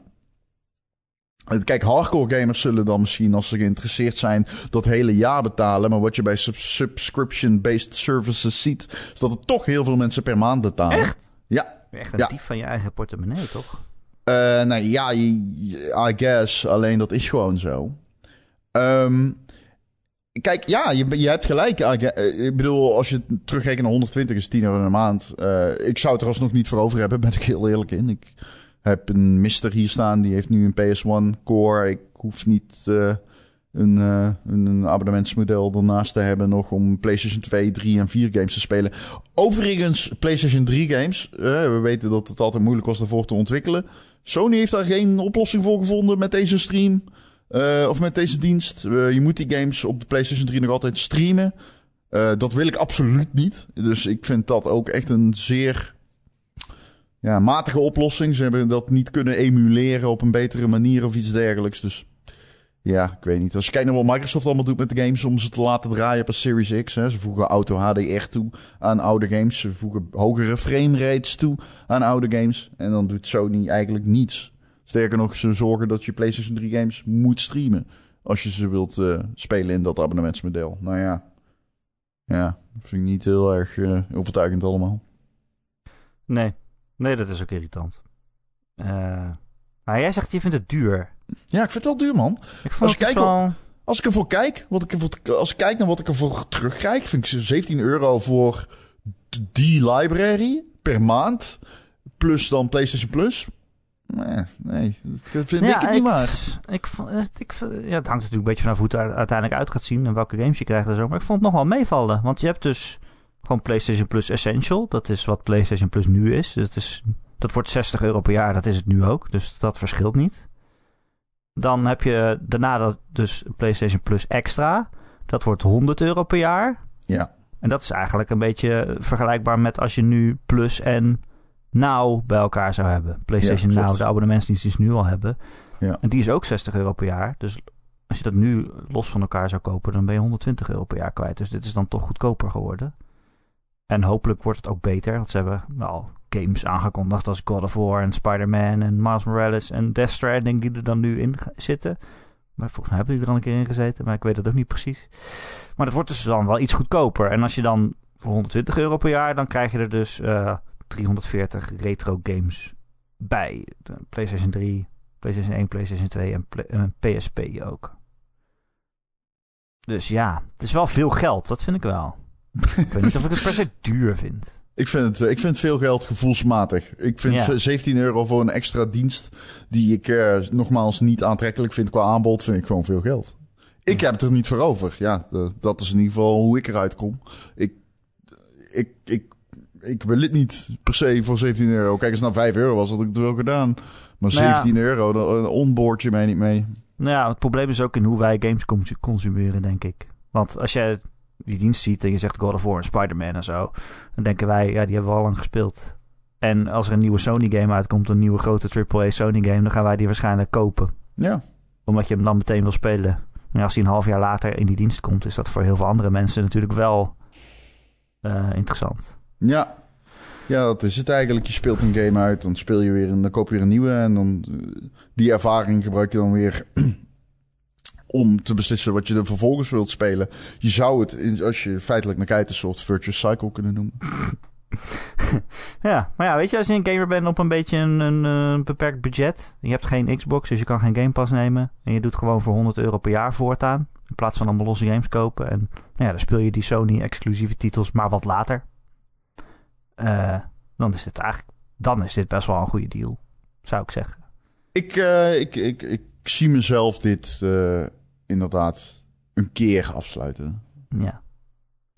Kijk, hardcore gamers zullen dan misschien, als ze geïnteresseerd zijn, dat hele jaar betalen. Maar wat je bij sub subscription-based services ziet, is dat er toch heel veel mensen per maand betalen. Echt? Ja. Echt een ja. dief van je eigen portemonnee, toch? Uh, nou ja, I guess. Alleen dat is gewoon zo. Um, kijk, ja, je, je hebt gelijk. Ik bedoel, als je terugrekent naar 120 is 10 euro een maand. Uh, ik zou het er alsnog niet voor over hebben, ben ik heel eerlijk in. Ik heb een Mister hier staan, die heeft nu een PS1 Core. Ik hoef niet een, uh, een abonnementsmodel ernaast te hebben nog om PlayStation 2, 3 en 4 games te spelen. Overigens, PlayStation 3 games, we weten dat het altijd moeilijk was ervoor te ontwikkelen. Sony heeft daar geen oplossing voor gevonden met deze stream. Uh, of met deze dienst. Uh, je moet die games op de PlayStation 3 nog altijd streamen. Uh, dat wil ik absoluut niet. Dus ik vind dat ook echt een zeer ja, matige oplossing. Ze hebben dat niet kunnen emuleren op een betere manier of iets dergelijks. Dus ja, ik weet niet. Als je kijkt naar wat Microsoft allemaal doet met de games om ze te laten draaien op een Series X. Hè. Ze voegen auto HDR toe aan oude games. Ze voegen hogere frame rates toe aan oude games. En dan doet Sony eigenlijk niets. Sterker nog, ze zorgen dat je PlayStation 3 games moet streamen. Als je ze wilt uh, spelen in dat abonnementsmodel. Nou ja, ja, vind ik niet heel erg uh, overtuigend allemaal. Nee, nee, dat is ook irritant. Uh, maar jij zegt, je vindt het duur. Ja, ik vind het wel duur, man. Als, ik kijk, wel... als ik ervoor kijk, wat ik ervoor, als ik kijk naar wat ik ervoor terugkrijg, vind ik 17 euro voor die library per maand. Plus dan PlayStation Plus. Nee, nee dat vind ja, ik het niet waard. Ik, ik, ja, het hangt natuurlijk een beetje vanaf hoe het uiteindelijk uit gaat zien en welke games je krijgt en zo. Maar ik vond het nog wel meevallen. Want je hebt dus gewoon PlayStation Plus Essential. Dat is wat PlayStation Plus nu is. Dat, is. dat wordt 60 euro per jaar. Dat is het nu ook. Dus dat verschilt niet. Dan heb je daarna dat dus PlayStation Plus Extra. Dat wordt 100 euro per jaar. Ja. En dat is eigenlijk een beetje vergelijkbaar met als je nu Plus en Now bij elkaar zou hebben. PlayStation ja, Now, de abonnementsdienst die ze nu al hebben. Ja. En die is ook 60 euro per jaar. Dus als je dat nu los van elkaar zou kopen, dan ben je 120 euro per jaar kwijt. Dus dit is dan toch goedkoper geworden. En hopelijk wordt het ook beter. Want ze hebben nou, games aangekondigd als God of War en Spider-Man en Miles Morales en Death Stranding die er dan nu in zitten. Maar volgens mij hebben die er al een keer in gezeten, maar ik weet het ook niet precies. Maar dat wordt dus dan wel iets goedkoper. En als je dan voor 120 euro per jaar, dan krijg je er dus uh, 340 retro games bij. De PlayStation 3, PlayStation 1, PlayStation 2 en, en PSP ook. Dus ja, het is wel veel geld, dat vind ik wel. Ik weet niet of ik het per se duur vind. Ik vind, het, ik vind veel geld gevoelsmatig. Ik vind Ja. 17 euro voor een extra dienst... die ik eh, nogmaals niet aantrekkelijk vind qua aanbod... vind ik gewoon veel geld. Ik heb het er niet voor over. Ja, de- dat is in ieder geval hoe ik eruit kom. Ik, ik, ik, ik wil het niet per se voor 17 euro. Kijk eens naar 5 euro was, had ik het wel gedaan. Maar Nou ja. 17 euro, dan onboard je mij niet mee. Nou ja, het probleem is ook in hoe wij games cons- consumeren, denk ik. Want als jij die dienst ziet en je zegt God of War en Spider-Man en zo... dan denken wij, ja, die hebben we al lang gespeeld. En als er een nieuwe Sony-game uitkomt, een nieuwe grote AAA Sony-game... dan gaan wij die waarschijnlijk kopen. Ja, Omdat je hem dan meteen wil spelen. En als die een half jaar later in die dienst komt... is dat voor heel veel andere mensen natuurlijk wel eh, interessant. ja. Ja, dat is het eigenlijk. Je speelt een game uit, dan speel je weer een, dan koop je weer een nieuwe. En dan eh, die ervaring gebruik je dan weer om te beslissen wat je er vervolgens wilt spelen. Je zou het, in- als je feitelijk naar kijkt, een soort virtuous cycle kunnen noemen. ja, maar ja, weet je, als je een gamer bent op een beetje een, een, een beperkt budget. Je hebt geen Xbox, dus je kan geen Game Pass nemen. En je doet gewoon voor 100 euro per jaar voortaan. In plaats van allemaal losse games kopen. En nou ja, dan speel je die Sony-exclusieve titels, maar wat later. Uh, dan is dit eigenlijk dan is dit best wel een goede deal, zou ik zeggen. Ik, uh, ik, ik, ik zie mezelf dit uh, inderdaad een keer afsluiten. Ja.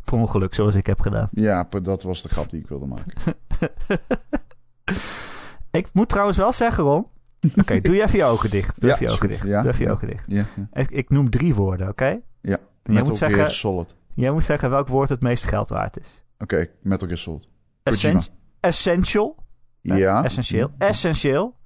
Per ongeluk, zoals ik heb gedaan. Ja, dat was de grap die ik wilde maken. ik moet trouwens wel zeggen, Ron. Oké, okay, doe je even je ogen dicht. Doe ja, even je ogen dicht. Ja, doe even je ogen dicht. Ja, ik, ik, noem drie woorden, oké? Okay? Ja, jij moet, zeggen, Solid. jij moet zeggen welk woord het meest geld waard is. Oké, okay, Metal Gear Solid. Essen essential. Ja. Essentieel. Essentieel.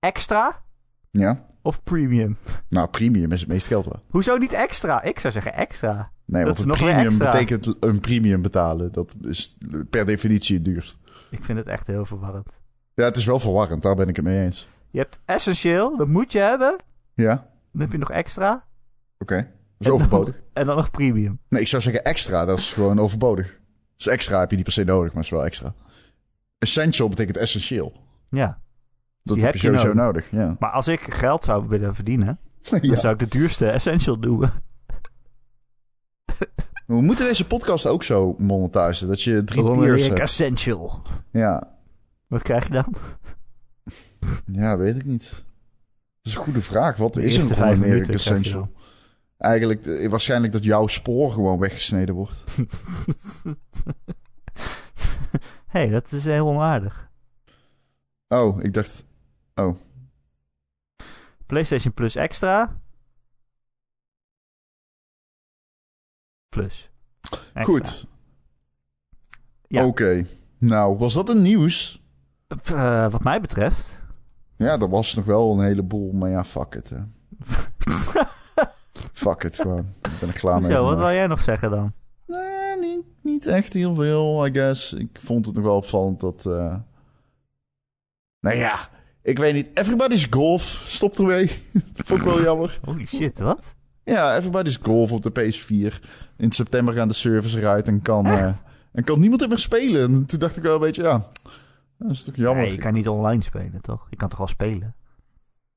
Extra. Ja. Of premium? Nou, premium is het meest geld waard. Hoezo niet extra? Ik zou zeggen extra. Nee, dat want een premium betekent een premium betalen. Dat is per definitie het duurst. Ik vind het echt heel verwarrend. Ja, het is wel verwarrend. Daar ben ik het mee eens. Je hebt essentieel, dat moet je hebben. Ja. Dan heb je nog extra. Oké, okay. dat is en overbodig. Dan, en dan nog premium. Nee, ik zou zeggen extra. Dat is gewoon overbodig. Dus extra heb je niet per se nodig, maar het is wel extra. Essential betekent essentieel. Ja. Dat heb, heb, je sowieso nodig. nodig. Ja. Maar als ik geld zou willen verdienen, ja. dan zou ik de duurste essential doen. We moeten deze podcast ook zo monetizen. Dat je drie tiers hebt. essential. Ja. Wat krijg je dan? Ja, weet ik niet. Dat is een goede vraag. Wat de is een Generic essential? Eigenlijk uh, waarschijnlijk dat jouw spoor gewoon weggesneden wordt. hey, dat is heel onaardig. Oh, ik dacht... Oh. PlayStation Plus Extra. Plus. Extra. Goed. Ja. Oké. Okay. Nou, was dat een nieuws? Uh, wat mij betreft. Ja, er was nog wel een heleboel, maar ja, fuck it. Hè. fuck it gewoon. Ik ben er klaar mee. Zo, wat wil jij nog zeggen dan? Nee, niet, niet echt heel veel, I guess. Ik vond het nog wel opvallend dat... Uh... Nou ja, ik weet niet. Everybody's Golf stopt ermee. dat vond ik wel jammer. Holy shit, wat? Ja, Everybody's Golf op de PS4. In september gaan de servers eruit en kan, uh, en kan niemand er meer spelen. En toen dacht ik wel een beetje, ja, dat is toch jammer. Nee, je kan niet online spelen, toch? Je kan toch wel spelen?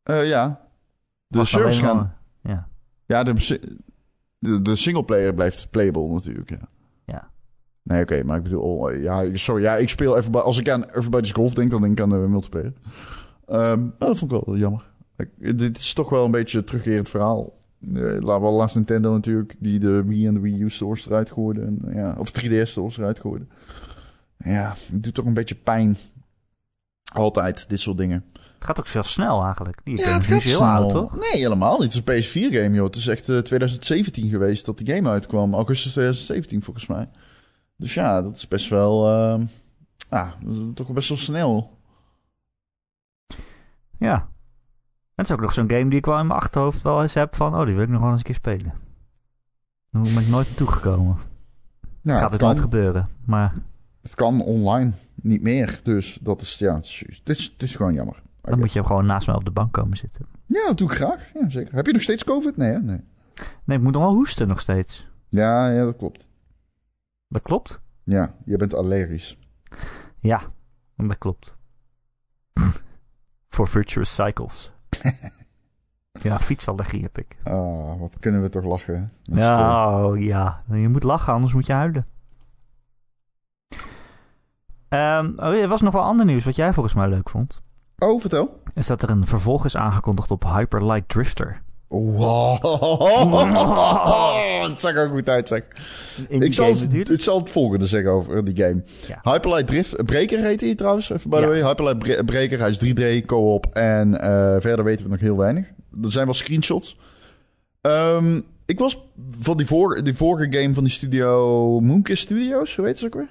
Uh, ja. De servers gaan... Ja. Ja, de, de, de singleplayer blijft playable natuurlijk, ja. Ja. Nee, oké, okay, maar ik bedoel... Ja, sorry, ja, ik speel even... Als ik aan Everybody's Golf denk, dan denk ik aan de multiplayer. Um, dat vond ik wel jammer. Ik, dit is toch wel een beetje een terugkerend verhaal. Uh, laten we laatst Nintendo natuurlijk, die de Wii en de Wii U stores eruit gooide. En, ja, of 3DS stores eruit gooide. Ja, het doet toch een beetje pijn. Altijd, dit soort dingen. Het gaat ook zo snel eigenlijk. Die ja, het gaat heel snel. oud, toch? Nee, helemaal niet. Het is een PS4-game, joh. Het is echt uh, 2017 geweest dat die game uitkwam. Augustus 2017, volgens mij. Dus ja, dat is best wel... Uh, ja, toch best wel snel. Ja. Het is ook nog zo'n game die ik wel in mijn achterhoofd wel eens heb van... Oh, die wil ik nog wel eens een keer spelen. Daar ben ik nooit naartoe gekomen. Ja, gaat het nooit gebeuren, maar... Het kan online niet meer, dus dat is, ja, het is, het is, het is gewoon jammer. Dan moet je gewoon naast mij op de bank komen zitten. Ja, dat doe ik graag. Ja, zeker. Heb je nog steeds COVID? Nee, hè? Nee. Nee, ik moet nog wel hoesten nog steeds. Ja, ja, dat klopt. Dat klopt? Ja, je bent allergisch. Ja, dat klopt. Voor Virtuous Cycles. ja, fietsallergie heb ik. Ah, wat kunnen we toch lachen. Nou, ja. Je moet lachen, anders moet je huilen. Um, oh, er was nog wel ander nieuws wat jij volgens mij leuk vond. Oh, vertel. Is dat er een vervolg is aangekondigd op Hyper Light Drifter. Wow. Het zag er goed uit, zeg. ik zal het, het, zal het volgende zeggen over die game. Ja. Hyperlight Drift Breaker heet hij trouwens, even by the way. Hyperlight Breaker, hij is 3D, co-op en uh, verder weten we nog heel weinig. Er zijn wel screenshots. Um, ik was van die, vorige game van die studio Moonkiss Studios, hoe heet ze ook weer?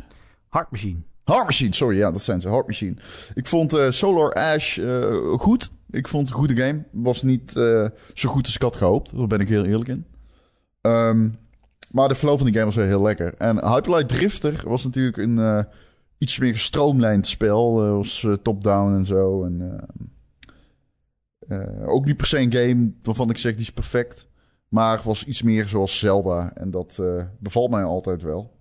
Heart Machine. Heart Machine, sorry, ja, dat zijn ze. Heart Machine. Ik vond uh, Solar Ash uh, goed. Ik vond het een goede game. Was niet uh, zo goed als ik had gehoopt. Daar ben ik heel eerlijk in. Um, maar de flow van die game was wel heel lekker. En Hyperlight Drifter was natuurlijk een iets meer gestroomlijnd spel. was top-down en zo. En, ook niet per se een game waarvan ik zeg die is perfect. Maar was iets meer zoals Zelda. En dat bevalt mij altijd wel.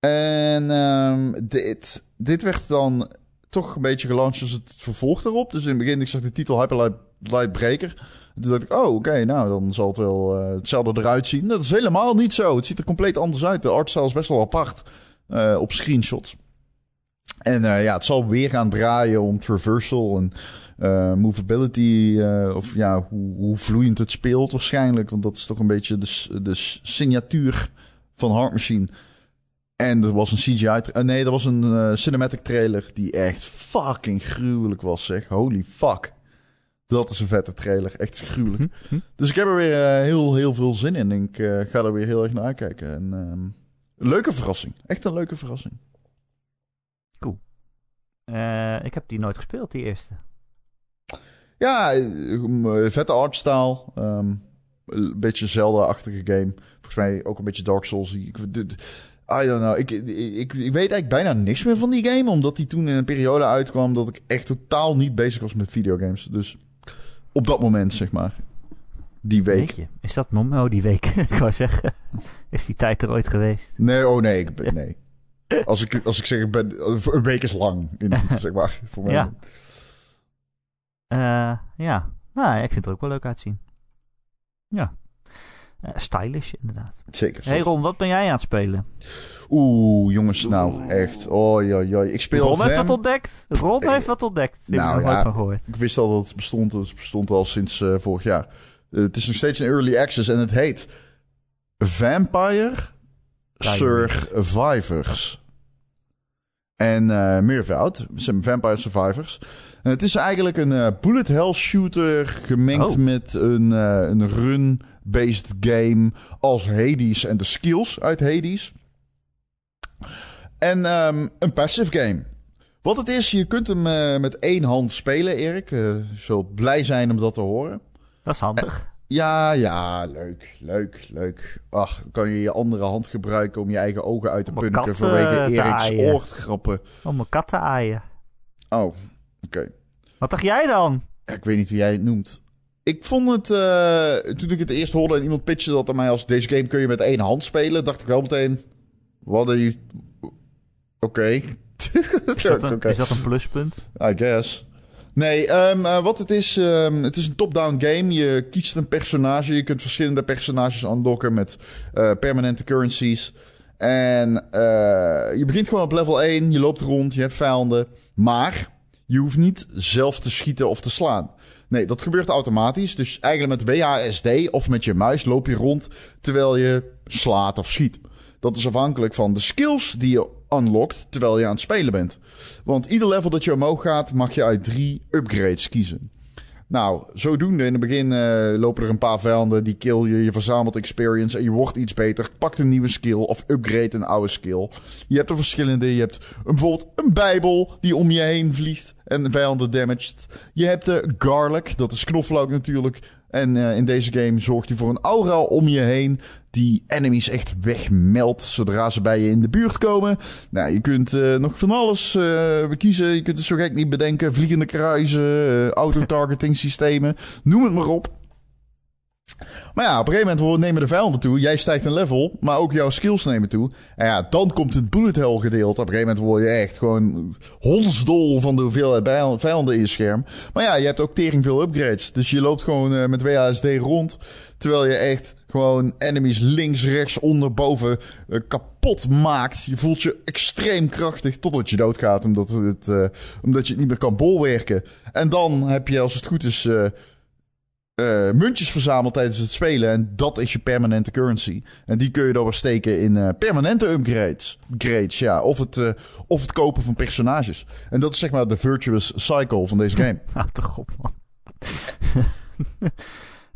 En ehm, dit, dit werd dan toch een beetje gelanceerd als het vervolg erop. Dus in het begin, ik zag de titel Hyper Light Breaker. Toen dacht ik, oh, oké, nou, dan zal het wel uh, hetzelfde eruit zien. Dat is helemaal niet zo. Het ziet er compleet anders uit. De artstyle is best wel apart uh, op screenshots. En uh, ja, het zal weer gaan draaien om traversal en movability. of ja, hoe, hoe, vloeiend het speelt waarschijnlijk. Want dat is toch een beetje de, de signatuur van Hard Machine. En er was een CGI... nee, er was een cinematic trailer die echt fucking gruwelijk was, zeg. Holy fuck. Dat is een vette trailer. Echt gruwelijk. Hm, hm. Dus ik heb er weer uh, heel, heel veel zin in. En ik uh, ga er weer heel erg naar uitkijken. En, um, leuke verrassing. Echt een leuke verrassing. Cool. Uh, ik heb die nooit gespeeld, die eerste. Ja, vette artstyle. Um, een beetje Zelda-achtige game. Volgens mij ook een beetje Dark Souls. Ik, I don't know. Ik, ik, ik, weet eigenlijk bijna niks meer van die game. Omdat die toen in een periode uitkwam dat ik echt totaal niet bezig was met videogames. Dus op dat moment, zeg maar. Die week. Je, is dat moment? Oh, die week. ik wou zeggen. Is die tijd er ooit geweest? Nee, oh nee. Ik ben, nee. Als ik, als ik zeg, ik ben, een week is lang. In, zeg maar, voor mij. Ja. Uh, ja. Nou, ik vind het er ook wel leuk uitzien. Ja. Uh, stylish, inderdaad. Zeker. Hey Ron, wat ben jij aan het spelen? Oeh, jongens, nou echt. Oh, ja. Ik speel Ron heeft wat ontdekt. Ron heeft wat ontdekt. Ik nou, heb er nooit van gehoord. Ik wist al dat het bestond. Het bestond al sinds uh, vorig jaar. Uh, het is nog steeds een early access en het heet Vampire Survivors. En uh, meervoud. Vampire Survivors. En het is eigenlijk een bullet hell shooter gemengd oh. met een, een run-based game als Hades en de skills uit Hades. En um, een passive game. Wat het is, je kunt hem uh, met één hand spelen, Erik. Uh, je zult blij zijn om dat te horen. Dat is handig. En, ja, ja, leuk, leuk, leuk. Ach, kan je je andere hand gebruiken om je eigen ogen uit te punken vanwege Eriks oorgrappen. Om een kat te aaien. Oh, oké. Okay. Wat dacht jij dan? Ja, ik weet niet wie jij het noemt. Ik vond het, uh, toen ik het eerst hoorde en iemand pitchte dat aan mij als deze game kun je met één hand spelen, dacht ik wel meteen, wat je Oké. is, dat een, is dat een pluspunt? I guess. Nee, um, uh, wat het is, um, het is een top-down game. Je kiest een personage. Je kunt verschillende personages unlocken met uh, permanente currencies. En je begint gewoon op level 1. Je loopt rond, je hebt vijanden. Maar je hoeft niet zelf te schieten of te slaan. Nee, dat gebeurt automatisch. Dus eigenlijk met WASD of met je muis loop je rond terwijl je slaat of schiet. Dat is afhankelijk van de skills die je unlockt terwijl je aan het spelen bent. Want ieder level dat je omhoog gaat, mag je uit drie upgrades kiezen. Nou, zodoende in het begin uh, lopen er een paar vijanden, die kill je, je verzamelt experience en je wordt iets beter. Pakt een nieuwe skill of upgrade een oude skill. Je hebt er verschillende. Je hebt bijvoorbeeld een bijbel die om je heen vliegt en vijanden damaged. Je hebt de garlic, dat is knoflook natuurlijk. En uh, in deze game zorgt hij voor een aura om je heen die enemies echt wegmeldt zodra ze bij je in de buurt komen. Nou, je kunt uh, nog van alles uh, kiezen. Je kunt het zo gek niet bedenken. Vliegende kruisen, auto-targeting systemen, noem het maar op. Maar ja, op een gegeven moment nemen de vijanden toe. Jij stijgt een level, maar ook jouw skills nemen toe. En ja, dan komt het bullet hell gedeelte. Op een gegeven moment word je echt gewoon hondsdol van de hoeveelheid vijanden in je scherm. Maar ja, je hebt ook tering veel upgrades. Dus je loopt gewoon uh, met WASD rond. Terwijl je echt gewoon enemies links, rechts, onder, boven uh, kapot maakt. Je voelt je extreem krachtig totdat je doodgaat. Omdat, het, uh, omdat je het niet meer kan bolwerken. En dan heb je, als het goed is muntjes verzameld tijdens het spelen. En dat is je permanente currency. En die kun je dan weer steken in uh, permanente upgrades. Grades, ja. Of het, uh, of het kopen van personages. En dat is zeg maar de virtuous cycle van deze game. Nou, toch op, man.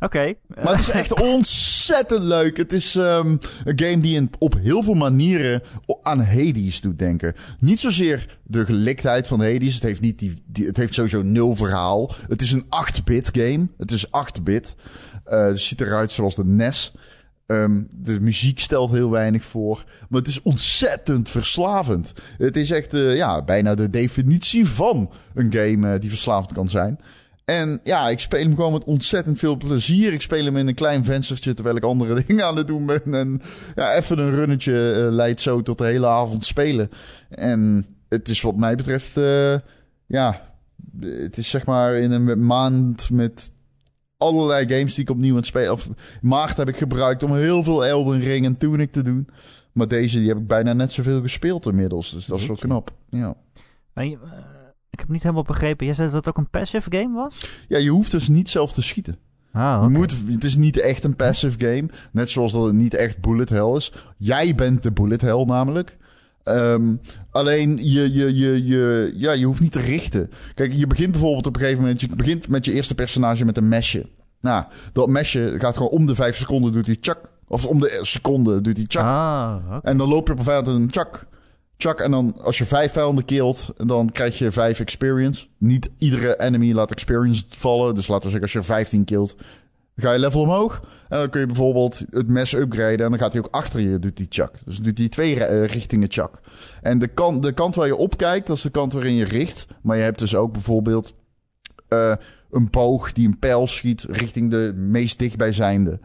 Oké. Maar het is echt ontzettend leuk. Het is um, een game die in, op heel veel manieren aan Hades doet denken. Niet zozeer de geliktheid van Hades. Het heeft, niet die, die het heeft sowieso nul verhaal. Het is een 8-bit game. Het is 8-bit. Uh, het ziet eruit zoals de NES. Um, de muziek stelt heel weinig voor. Maar het is ontzettend verslavend. Het is echt uh, ja, bijna de definitie van een game uh, die verslavend kan zijn. En ja, ik speel hem gewoon met ontzettend veel plezier. Ik speel hem in een klein venstertje terwijl ik andere dingen aan het doen ben. En ja, even een runnetje eh, leidt zo tot de hele avond spelen. En het is wat mij betreft, uh, ja, het is zeg maar in een maand met allerlei games die ik opnieuw aan het spelen. Of maart heb ik gebruikt om heel veel Elden Ring en Tunic te doen. Maar deze die heb ik bijna net zoveel gespeeld inmiddels. Dus dat is wel knap. Ja. Ik heb niet helemaal begrepen. Jij zei dat het ook een passive game was? Ja, je hoeft dus niet zelf te schieten. Ah, okay. moet, het is niet echt een passive game. Net zoals dat het niet echt bullet hell is. Jij bent de bullet hell namelijk. Um, alleen je, je, je, je, ja, je hoeft niet te richten. Kijk, je begint bijvoorbeeld op een gegeven moment. Je begint met je eerste personage met een mesje. Nou, dat mesje gaat gewoon om de vijf seconden doet hij chak. Of om de seconde doet hij chak. Ah, okay. En dan loop je op een vijand een chak. Chak. En dan als je vijf vijanden killt, dan krijg je vijf experience. Niet iedere enemy laat experience vallen. Dus laten we zeggen, als je 15 killt, ga je level omhoog. En dan kun je bijvoorbeeld het mes upgraden. En dan gaat hij ook achter je, doet die chak. Dus doet hij twee uh, richtingen chak. En de kant, de kant waar je op kijkt, dat is de kant waarin je richt. Maar je hebt dus ook bijvoorbeeld uh, een boog die een pijl schiet richting de meest dichtbijzijnde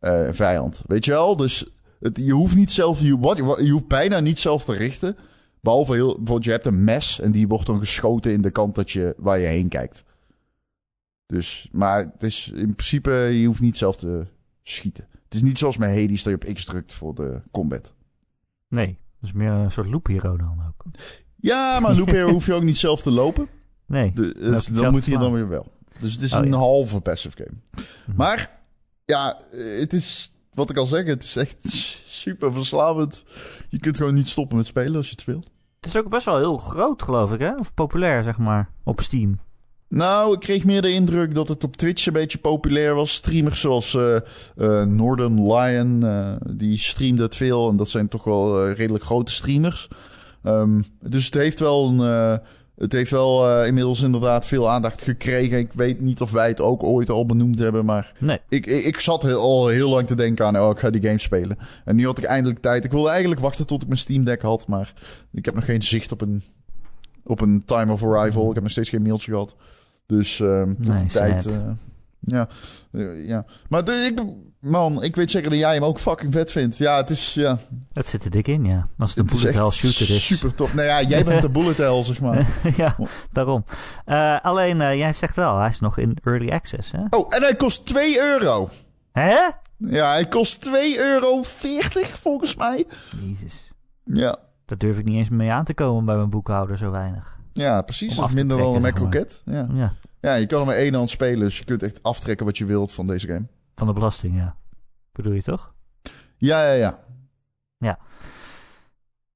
uh, vijand. Weet je wel? Dus het, je hoeft niet zelf, je, wat, je hoeft bijna niet zelf te richten. Behalve heel, bijvoorbeeld je hebt een mes en die wordt dan geschoten in de kant dat je, waar je heen kijkt. Dus, maar het is in principe, je hoeft niet zelf te schieten. Het is niet zoals met Hades dat je op X drukt voor de combat. Nee, dus meer een soort loop hero dan ook. Ja, maar loop hero hoef je ook niet zelf te lopen. Nee. De, dus, dan moet je dan weer wel. Dus het is oh, een ja. halve passive game. Mm-hmm. Maar ja, het is wat ik al zeg, het is echt super verslavend. Je kunt gewoon niet stoppen met spelen als je het speelt. Het is ook best wel heel groot, geloof ik, hè? Of populair, zeg maar, op Steam. Nou, ik kreeg meer de indruk dat het op Twitch een beetje populair was. Streamers zoals uh, uh, Northern Lion, uh, die streamde het veel. En dat zijn toch wel redelijk grote streamers. Um, dus het heeft wel een het heeft wel uh, inmiddels inderdaad veel aandacht gekregen. Ik weet niet of wij het ook ooit al benoemd hebben. Maar nee. ik, ik, ik zat heel, al heel lang te denken aan... oh, ik ga die game spelen. En nu had ik eindelijk tijd. Ik wilde eigenlijk wachten tot ik mijn Steam Deck had. Maar ik heb nog geen zicht op een, op een time of arrival. Ik heb nog steeds geen mailtje gehad. Dus uh, tijd... Uh, ja, uh, ja. Maar de, ik, man, ik weet zeker dat jij hem ook fucking vet vindt. Ja, het is, ja... Het zit er dik in, ja. Als het een bullet hell shooter is. super top. Nou ja, jij bent de bullet hell, zeg maar. ja, daarom. Uh, alleen, uh, jij zegt wel, hij is nog in early access, hè? Oh, en hij kost 2 euro. Hè? Ja, hij kost 2,40 euro volgens mij. Jezus. Ja. Daar durf ik niet eens mee aan te komen bij mijn boekhouder, zo weinig. Ja, precies. Of minder dan een Mac. Ja. ja. Ja, je kan hem maar één hand spelen, dus je kunt echt aftrekken wat je wilt van deze game. Van de belasting, ja. Bedoel je toch? Ja, ja, ja. Ja.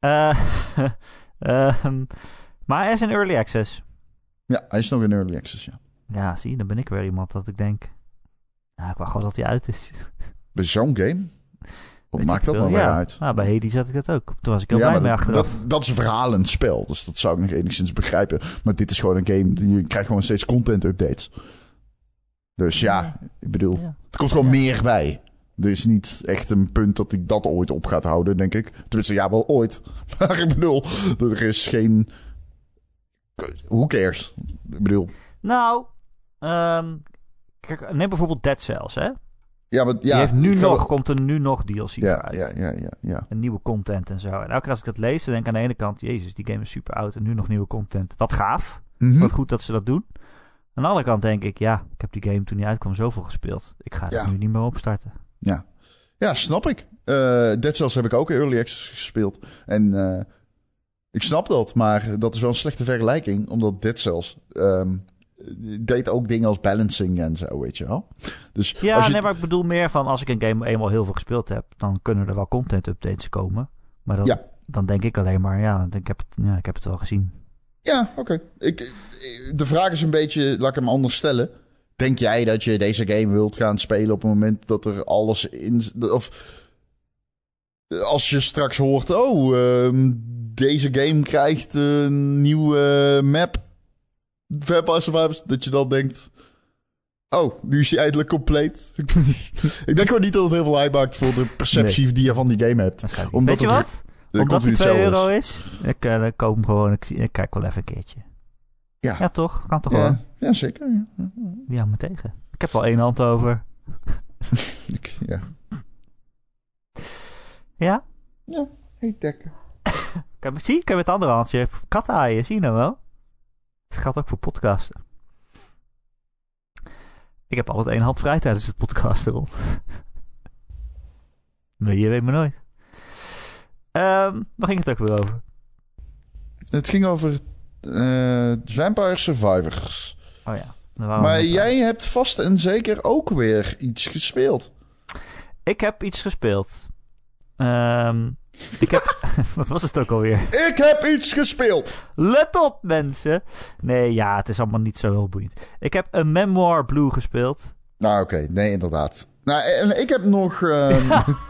Uh, um, maar hij is in early access. Ja, hij is nog in early access, ja. Ja, zie, dan ben ik weer iemand dat ik denk... Nou, ik wou gewoon dat hij uit is. Bij zo'n game? Wat maakt dat nou weer ja. uit? Nou, bij Hades had ik dat ook. Toen was ik heel blij mee achteraf. Dat, dat is een verhalend spel, dus dat zou ik nog enigszins begrijpen. Maar dit is gewoon een game, je krijgt gewoon steeds content updates. Dus ja, ik bedoel, ja. er komt gewoon meer bij. Er is niet echt een punt dat ik dat ooit op gaat houden, denk ik. Tenminste, ja, wel ooit. Maar ik bedoel, er is geen... Who cares? Ik bedoel... Nou, um, kijk, neem bijvoorbeeld Dead Cells, hè? Ja, maar ja, Die heeft nu nog, komt er nu nog DLC ja, uit. Ja, ja, ja, ja. Een nieuwe content en zo. En elke keer als ik dat lees, dan denk ik aan de ene kant... Jezus, die game is super oud en nu nog nieuwe content. Wat gaaf. Mhm. Mm -hmm. Wat goed dat ze dat doen. Aan de andere kant denk ik... Ja, ik heb die game toen die uitkwam zoveel gespeeld. Ik ga ja. er nu niet meer opstarten. Ja, ja snap ik. Uh, Dead Cells heb ik ook early access gespeeld. En uh, ik snap dat, maar dat is wel een slechte vergelijking. Omdat Dead Cells... Um, deed ook dingen als balancing en zo, weet je wel. Dus ja, als je... nee, maar ik bedoel meer van als ik een game eenmaal heel veel gespeeld heb, dan kunnen er wel content updates komen. Maar ja. dan denk ik alleen maar, ja, ik heb het, ja, ik heb het wel gezien. Ja, oké. Okay. De vraag is een beetje, laat ik hem anders stellen. Denk jij dat je deze game wilt gaan spelen op het moment dat er alles in... Of als je straks hoort, oh, uh, deze game krijgt een nieuwe map Vampire Survivors, dat je dan denkt... Oh, nu is hij eindelijk compleet. ik denk gewoon niet dat het heel veel uitmaakt voor de perceptie nee. die je van die game hebt. Omdat Weet je wat? Omdat het 2 euro is, is ik uh, koop hem gewoon. Ik, ik, kijk wel even een keertje. Ja. Ja, toch? Kan toch wel? Ja, ja zeker. Ja. Wie houdt me tegen? Ik heb wel één hand over. Ik, ja. Ja? Hey, dekken. Kan, zie, ik heb het andere handje. Zie je nou wel? Dat geldt ook voor podcasten. Ik heb altijd één hand vrij tijdens het podcasten, Ron. maar je weet me nooit. Ehm waar ging het ook weer over? Het ging over eh Vampire Survivors. Oh ja. Maar jij hebt vast en zeker ook weer iets gespeeld. Ik heb iets gespeeld. Ehm ik heb... Wat was het ook alweer? Ik heb iets gespeeld. Let op, mensen! Nee, ja, het is allemaal niet zo heel boeiend. Ik heb een Memoir Blue gespeeld. Nou, oké. Nee, inderdaad. Nou, en ik heb nog... ehm,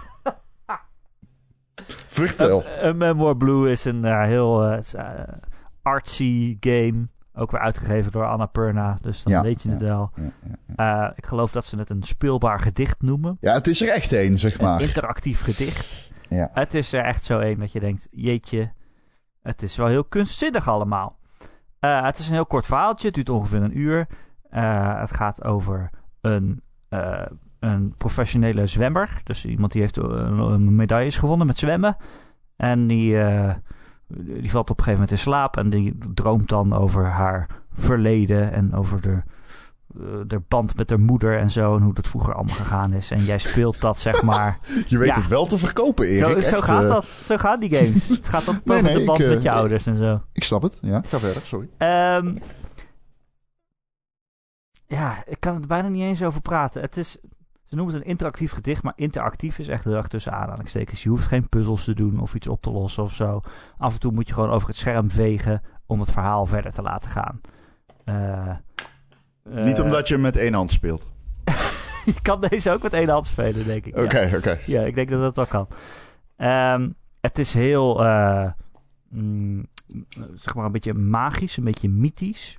Vertel. Een, een Memoir Blue is een eh, heel eh, eh, artsy game. Ook weer uitgegeven door Annapurna, dus dan Ja, weet je het wel. ja, Eh, ik geloof dat ze het een speelbaar gedicht noemen. Ja, het is er echt één, zeg Een maar. interactief gedicht. Ja. Het is er echt zo een dat je denkt, jeetje, het is wel heel kunstzinnig allemaal. Eh, het is een heel kort verhaaltje, het duurt ongeveer een uur. Eh, het gaat over een, eh, een professionele zwemmer. Dus iemand die heeft een, een medailles gewonnen met zwemmen. En die, eh, die valt op een gegeven moment in slaap en die droomt dan over haar verleden en over de, eh, de band met haar moeder en zo. En hoe dat vroeger allemaal gegaan is. En jij speelt dat, zeg maar. Je weet Ja. het wel te verkopen, Erik. zo, zo, gaat eh, dat, zo gaan die games. Het gaat altijd Nee, de band ik, eh, met je ouders en zo. Ik snap het. Ja, ga verder. Sorry. Ehm, ja, ik kan er bijna niet eens over praten. Het is, ze noemen het een interactief gedicht, maar interactief is echt heel erg tussen aanhalingstekens. Je hoeft geen puzzels te doen of iets op te lossen of zo. Af en toe moet je gewoon over het scherm vegen om het verhaal verder te laten gaan. Eh, eh, Niet omdat je met één hand speelt. je kan deze ook met één hand spelen, denk ik. ja. Oké, oké. Ja, ik denk dat dat wel kan. Ehm, het is heel, eh, mm, zeg maar, een beetje magisch, een beetje mythisch.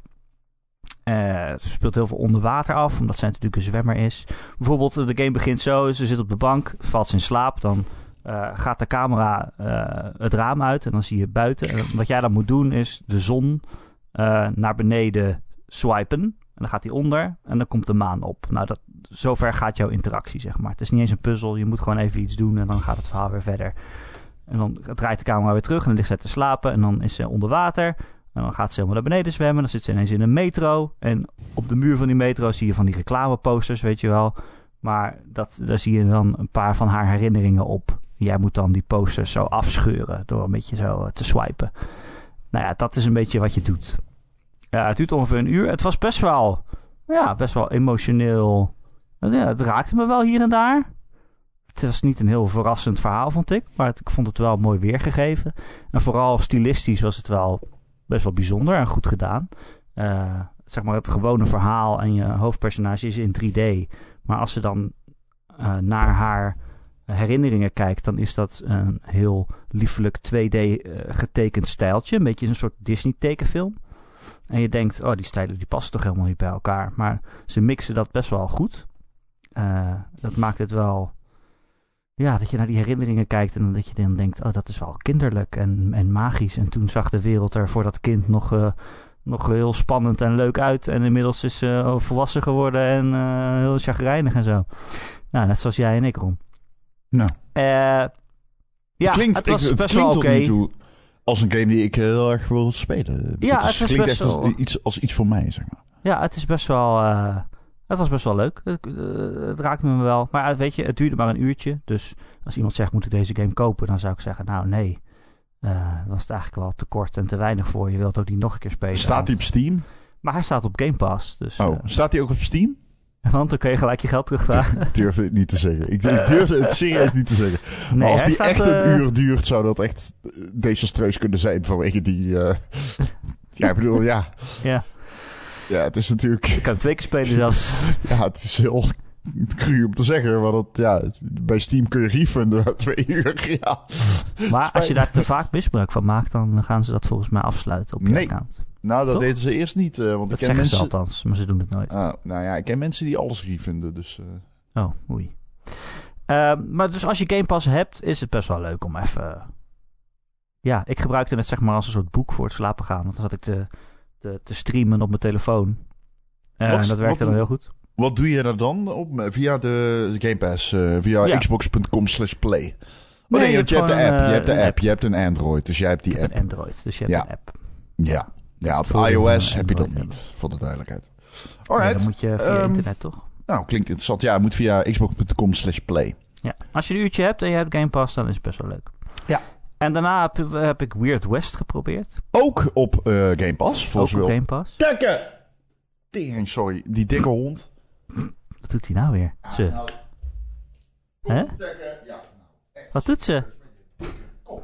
Eh, het speelt heel veel onder water af, omdat zij natuurlijk een zwemmer is. Bijvoorbeeld, de game begint zo, ze zit op de bank, valt ze in slaap, dan eh, gaat de camera eh, het raam uit en dan zie je buiten. En wat jij dan moet doen is de zon eh, naar beneden swipen. En dan gaat hij onder en dan komt de maan op. Nou, dat, zover gaat jouw interactie, zeg maar. Het is niet eens een puzzel. Je moet gewoon even iets doen en dan gaat het verhaal weer verder. En dan draait de camera weer terug en dan ligt zij te slapen. En dan is ze onder water. En dan gaat ze helemaal naar beneden zwemmen. Dan zit ze ineens in een metro. En op de muur van die metro zie je van die reclameposters, weet je wel. Maar dat, daar zie je dan een paar van haar herinneringen op. Jij moet dan die posters zo afscheuren door een beetje zo eh, te swipen. Nou ja, dat is een beetje wat je doet. Ja, het duurt ongeveer een uur. Het was best wel, ja, best wel emotioneel. Ja, het raakte me wel hier en daar. Het was niet een heel verrassend verhaal, vond ik. Maar ik vond het wel mooi weergegeven. En vooral stilistisch was het wel best wel bijzonder en goed gedaan. Eh, zeg maar het gewone verhaal en je hoofdpersonage is in 3D. Maar als ze dan eh, naar haar herinneringen kijkt, dan is dat een heel liefelijk 2D eh, getekend stijltje. Een beetje een soort Disney tekenfilm. En je denkt, oh, die stijlen die passen toch helemaal niet bij elkaar. Maar ze mixen dat best wel goed. Dat maakt het wel... Ja, dat je naar die herinneringen kijkt en dat je dan denkt... oh, dat is wel kinderlijk en, en magisch. En toen zag de wereld er voor dat kind nog, eh, nog heel spannend en leuk uit. En inmiddels is ze eh, volwassen geworden en eh, heel chagrijnig en zo. Nou, net zoals jij en ik, Ron. Nou. Eh, ja, klinkt, het was ik- best wel tot oké. nu toe als een game die ik heel erg wil spelen. Ja, het, het klinkt best echt als wel- iets, als iets voor mij, zeg maar. Ja, het is best wel. Het was best wel leuk. Het, eh, het raakte me wel. Maar eh, weet je, het duurde maar een uurtje. Dus als iemand zegt: moet ik deze game kopen? Dan zou ik zeggen: nou nee. Eh, dan was het eigenlijk wel te kort en te weinig voor. Je wilt ook niet nog een keer spelen. Staat die op Steam? Maar hij staat op Game Pass. Dus, Oh, staat die ook op Steam? want dan kun je gelijk je geld terugvragen. Ik durf het niet te zeggen. Ik, ik durf het serieus niet te zeggen. Nee, maar als hij die staat, echt een uur duurt, zou dat echt desastreus kunnen zijn vanwege die... ja, ik bedoel, ja. Ja. Ja, het is natuurlijk... Ik kan twee keer spelen zelfs. Ja, het is heel cru om te zeggen, maar dat, ja, bij Steam kun je refunden na twee uur, ja. Maar als je daar te vaak misbruik van maakt, dan gaan ze dat volgens mij afsluiten op je Nee. account. Nou, dat Toch? deden ze eerst niet, eh, want Dat ik ken zeggen ze mensen... althans, maar ze doen het nooit. Ah, nou ja, ik ken mensen die alles refunden, dus... eh, Oh, oei. Ehm, maar dus als je Game Pass hebt, is het best wel leuk om even... Ja, ik gebruikte het zeg maar als een soort boek voor het slapen gaan. Want dan zat ik te, te, te streamen op mijn telefoon. En dat werkte wat dan heel goed. Wat doe je daar dan op? Via de Game Pass, eh, via Ja. xbox.com slash play. Oh Nee, nee, je hebt de app, je hebt de eh, app, je hebt een Android, dus jij hebt die app. een Android, dus je hebt Ja. een app. Ja, ja op iOS heb je dat niet, voor de duidelijkheid. Nee, Alright, dan moet je via ehm, internet toch? nou klinkt interessant. Ja, moet via xbox.com slash play. Ja. Als je een uurtje hebt en je hebt Game Pass, dan is het best wel leuk. Ja. En daarna heb, heb ik Weird West geprobeerd. Ook op eh, Game Pass, Ook volgens op wel. Game Pass. Tekken! Tering, sorry. Die dikke hond. Wat doet hij nou weer? Ze. Nou, Hè? Ja. Wat doet ze? Kom.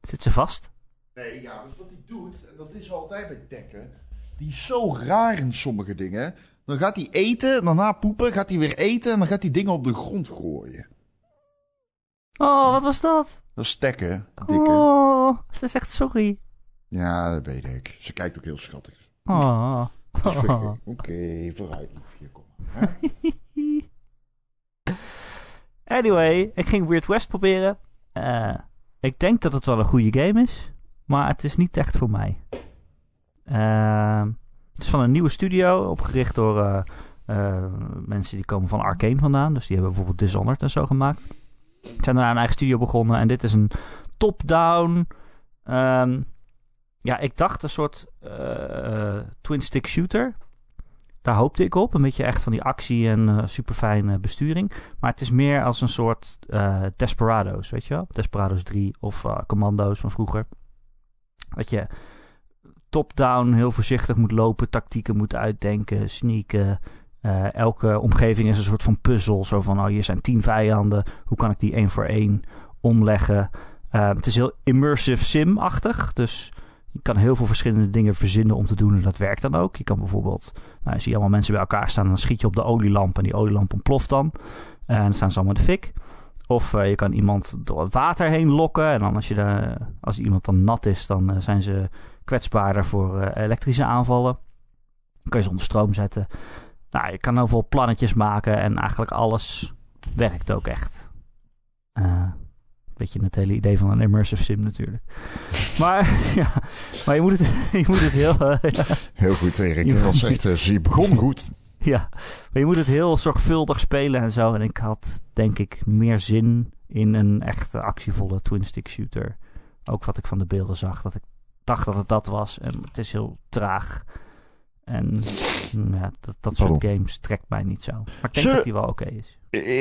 Zit ze vast? Nee, ja, wat wat hij doet, en dat is altijd bij Tekken, die is zo raar in sommige dingen. Dan gaat hij eten, daarna poepen, gaat hij weer eten en dan gaat hij dingen op de grond gooien. Oh, wat was dat? Dat is Tekken, dikke. Oh, ze zegt sorry. Ja, dat weet ik. Ze kijkt ook heel schattig. Oh. Oh. Oké, vooruit, liefje, kom maar. hè? Anyway, ik ging Weird West proberen. Eh, ik denk dat het wel een goede game is, maar het is niet echt voor mij. Eh, het is van een nieuwe studio, opgericht door eh, eh, mensen die komen van Arcane vandaan. Dus die hebben bijvoorbeeld Dishonored en zo gemaakt. Zijn daarna een eigen studio begonnen en dit is een top-down. ehm, ja, ik dacht een soort eh, twin-stick shooter. Daar hoopte ik op. Een beetje echt van die actie en eh super fijne besturing. Maar het is meer als een soort eh, Desperados, weet je wel? Desperados 3 of eh, Commando's van vroeger. Dat je top-down heel voorzichtig moet lopen, tactieken moet uitdenken, sneaken. Eh, elke omgeving is een soort van puzzel. Zo van, oh, hier zijn tien vijanden. Hoe kan ik die één voor één omleggen? Eh, het is heel immersive sim-achtig. Dus je kan heel veel verschillende dingen verzinnen om te doen. En dat werkt dan ook. Je kan bijvoorbeeld, nou, je ziet allemaal mensen bij elkaar staan. En dan schiet je op de olielamp. En die olielamp ontploft dan. En dan staan ze allemaal in de fik. Of eh, je kan iemand door het water heen lokken. En dan als, je de, als iemand dan nat is, dan eh, zijn ze kwetsbaarder voor eh, elektrische aanvallen. Dan kun je ze onder stroom zetten. Nou, je kan heel veel plannetjes maken. En eigenlijk alles werkt ook echt. Eh beetje het hele idee van een immersive sim natuurlijk. Maar, ja, maar je moet het, je moet het heel... eh, ja. Heel goed, Erik. Je- was echt, je begon goed. Ja, maar je moet het heel zorgvuldig spelen en zo. En ik had denk ik meer zin in een echte actievolle twin-stick shooter. Ook wat ik van de beelden zag, dat ik dacht dat het dat was. En het is heel traag. En mm, ja, dat, dat soort games trekt mij niet zo. Maar ik denk dat die wel oké is.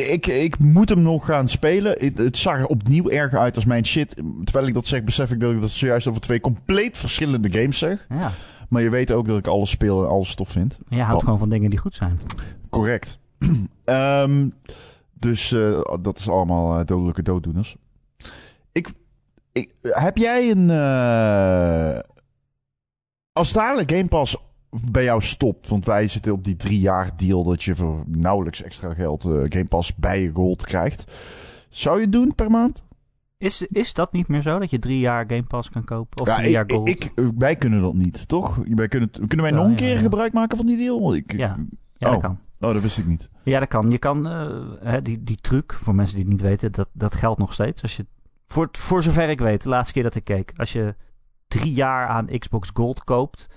Ik, ik moet hem nog gaan spelen. Het, het zag er opnieuw erger uit als mijn shit. Terwijl ik dat zeg, besef ik dat ik dat zojuist over twee compleet verschillende games zeg. Ja, Maar je weet ook dat ik alles speel en alles tof vind. je houdt gewoon van dingen die goed zijn. Correct. Ehm, dus eh, dat is allemaal eh, dodelijke dooddoeners. Ik, ik, heb jij een... eh, als dadelijk Game Pass bij jou stopt... want wij zitten op die drie jaar deal... dat je voor nauwelijks extra geld eh, Game Pass bij je gold krijgt. Zou je het doen per maand? Is, is dat niet meer zo, dat je drie jaar Game Pass kan kopen? Of ja, drie jaar ik, Gold? ik, wij kunnen dat niet, toch? Wij kunnen, kunnen wij nog een ja, keer ja. gebruik maken van die deal? Ik, Ja. ja, oh. dat kan. Oh, dat wist ik niet. Ja, dat kan. Je kan eh, hè, die, die truc, voor mensen die het niet weten, dat, dat geldt nog steeds. Als je, voor, voor zover ik weet, de laatste keer dat ik keek, als je drie jaar aan Xbox Gold koopt,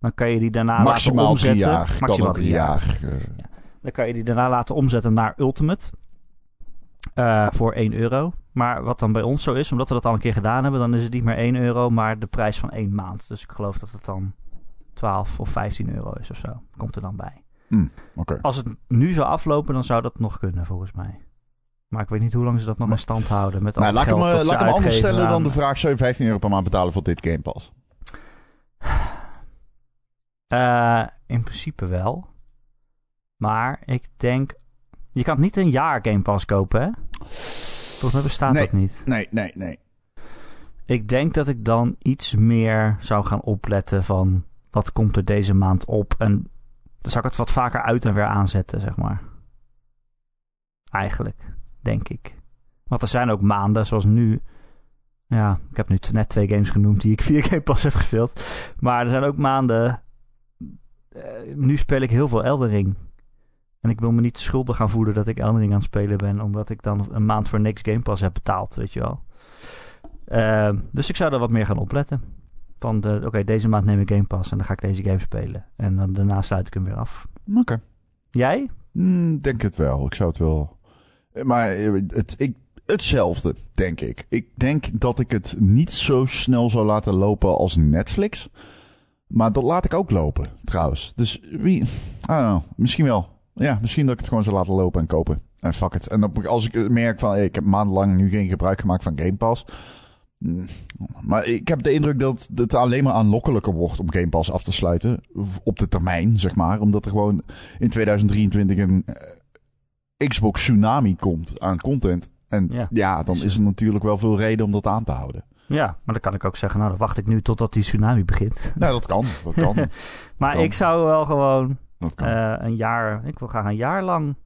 dan kan je die daarna Maximaal laten omzetten. drie jaar. Maximaal drie jaar. eh. Dan kan je die daarna laten omzetten naar Ultimate. eh, voor 1 euro. Maar wat dan bij ons zo is, omdat we dat al een keer gedaan hebben, dan is het niet meer 1 euro, maar de prijs van één maand. Dus ik geloof dat het dan 12 of 15 euro is of zo. Komt er dan bij. Oké. Als het nu zou aflopen, dan zou dat nog kunnen, volgens mij. Maar ik weet niet hoe lang ze dat nog in stand houden. Met al Nou, het laat ik hem, eh, laat hem anders stellen dan de vraag: zou je 15 euro per maand betalen voor dit Game Pass? Eh, in principe wel. Maar ik denk... Je kan niet een jaar Game Pass kopen, hè? Volgens mij bestaat Nee. dat niet. Nee, nee, nee. Ik denk dat ik dan iets meer zou gaan opletten van... Wat komt er deze maand op? En dan zou ik het wat vaker uit en weer aanzetten, zeg maar. Eigenlijk, denk ik. Want er zijn ook maanden, zoals nu... Ja, ik heb nu net twee games genoemd die ik via Game Pass heb gespeeld. Maar er zijn ook maanden... eh, nu speel ik heel veel Eldering. En ik wil me niet schuldig gaan voelen dat ik Eldering aan het spelen ben... omdat ik dan een maand voor niks Game Pass heb betaald, weet je wel. Ehm, dus ik zou daar wat meer gaan opletten. Van de, oké, deze maand neem ik Game Pass en dan ga ik deze game spelen. En dan daarna sluit ik hem weer af. Oké. Jij? Mm, denk het wel. Ik zou het wel. Maar eh, het, ik, hetzelfde, denk ik. Ik denk dat ik het niet zo snel zou laten lopen als Netflix. Maar dat laat ik ook lopen, trouwens. Dus wie. I don't know. Misschien wel. Ja, misschien dat ik het gewoon zou laten lopen en kopen. En fuck it. En dan, als ik merk van, hey, ik heb maandenlang nu geen gebruik gemaakt van Game Pass. Mm, Maar ik heb de indruk dat het alleen maar aanlokkelijker wordt om Game Pass af te sluiten. Op de termijn, zeg maar. Omdat er gewoon in 2023 een eh, Xbox tsunami komt aan content. En Ja. ja, dan is er natuurlijk wel veel reden om dat aan te houden. Ja, maar dan kan ik ook zeggen, nou dan wacht ik nu totdat die tsunami begint. Nou, dat kan. Dat kan. Maar kan. ik zou wel gewoon eh, een jaar, ik wil graag een jaar lang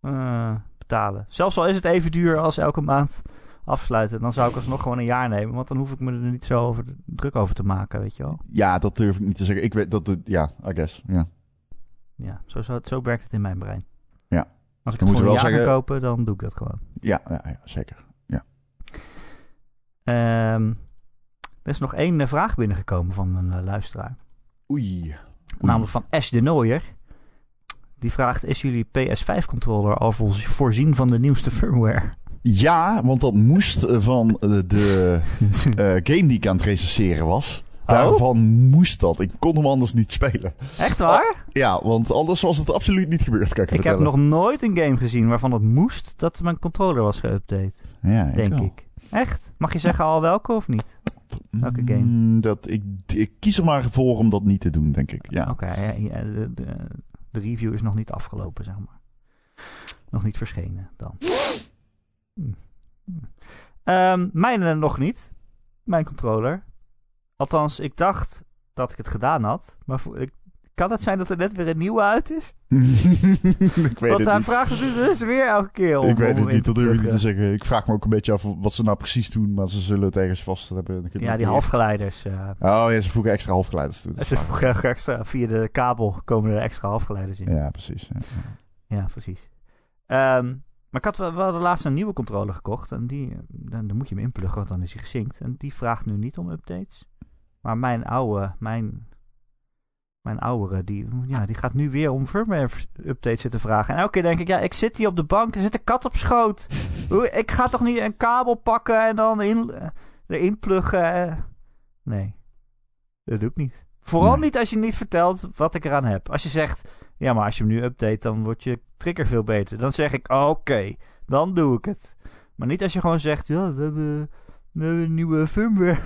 eh, betalen. Zelfs al is het even duur als elke maand afsluiten, dan zou ik alsnog gewoon een jaar nemen. Want dan hoef ik me er niet zo over, druk over te maken, weet je wel. ja, dat durf ik niet te zeggen. Ik weet dat het, ja, I guess. Ja. Ja, zo, zo, zo werkt het in mijn brein. Ja. Als ik Dan het voor een jaar kan kopen, dan doe ik dat gewoon. Ja, ja, ja, zeker. Ehm, er is nog één eh, vraag binnengekomen van een eh, luisteraar. Oei. Oei. Namelijk van Ash de Nooier. Die vraagt, is jullie PS5-controller al vo- voorzien van de nieuwste firmware? Ja, want dat moest eh, van de game die ik aan het recenseren was. Oh? Daarvan moest dat. Ik kon hem anders niet spelen. Echt waar? Ja, want anders was het absoluut niet gebeurd. Kan ik, heb nog nooit een game gezien waarvan het moest dat mijn controller was geüpdate. ja, denk ik. Echt? Mag je zeggen al welke of niet? Welke game? Mm, Dat, ik, ik kies er maar voor om dat niet te doen, denk ik. Ja. Oké, ja, ja, de, de, de review is nog niet afgelopen, zeg maar. Nog niet verschenen dan. Hm. Hm. Ehm, mijne nog niet. Mijn controller. Althans, ik dacht dat ik het gedaan had. Maar ik, kan het zijn dat er net weer een nieuwe uit is? ik weet Want hij niet. vraagt het dus weer elke keer om ik weet om het niet, dat durf ik niet te zeggen. Ik vraag me ook een beetje af wat ze nou precies doen, maar ze zullen het ergens vast hebben. Ja, die half. halfgeleiders. eh, Oh ja, ze voegen extra halfgeleiders toe. Ze voegen extra, via de kabel komen er extra halfgeleiders in. Ja, precies. Ja. Ja, precies. Ehm, maar ik had wel, wel de laatste een nieuwe controller gekocht. En die, dan, dan moet je hem inpluggen, want dan is hij gesynct. En die vraagt nu niet om updates. Maar mijn oude, mijn, mijn oudere, die, ja, die gaat nu weer om firmware updates zitten vragen. En elke keer denk ik, ja, ik zit hier op de bank, er zit een kat op schoot. Ik ga toch niet een kabel pakken en dan in, erin pluggen? eh? Nee, dat doe ik niet. Vooral Nee. niet als je niet vertelt wat ik eraan heb. Als je zegt, ja, maar als je hem nu update, dan wordt je trigger veel beter. Dan zeg ik, oké, dan doe ik het. Maar niet als je gewoon zegt, ja, we hebben, we hebben een nieuwe firmware.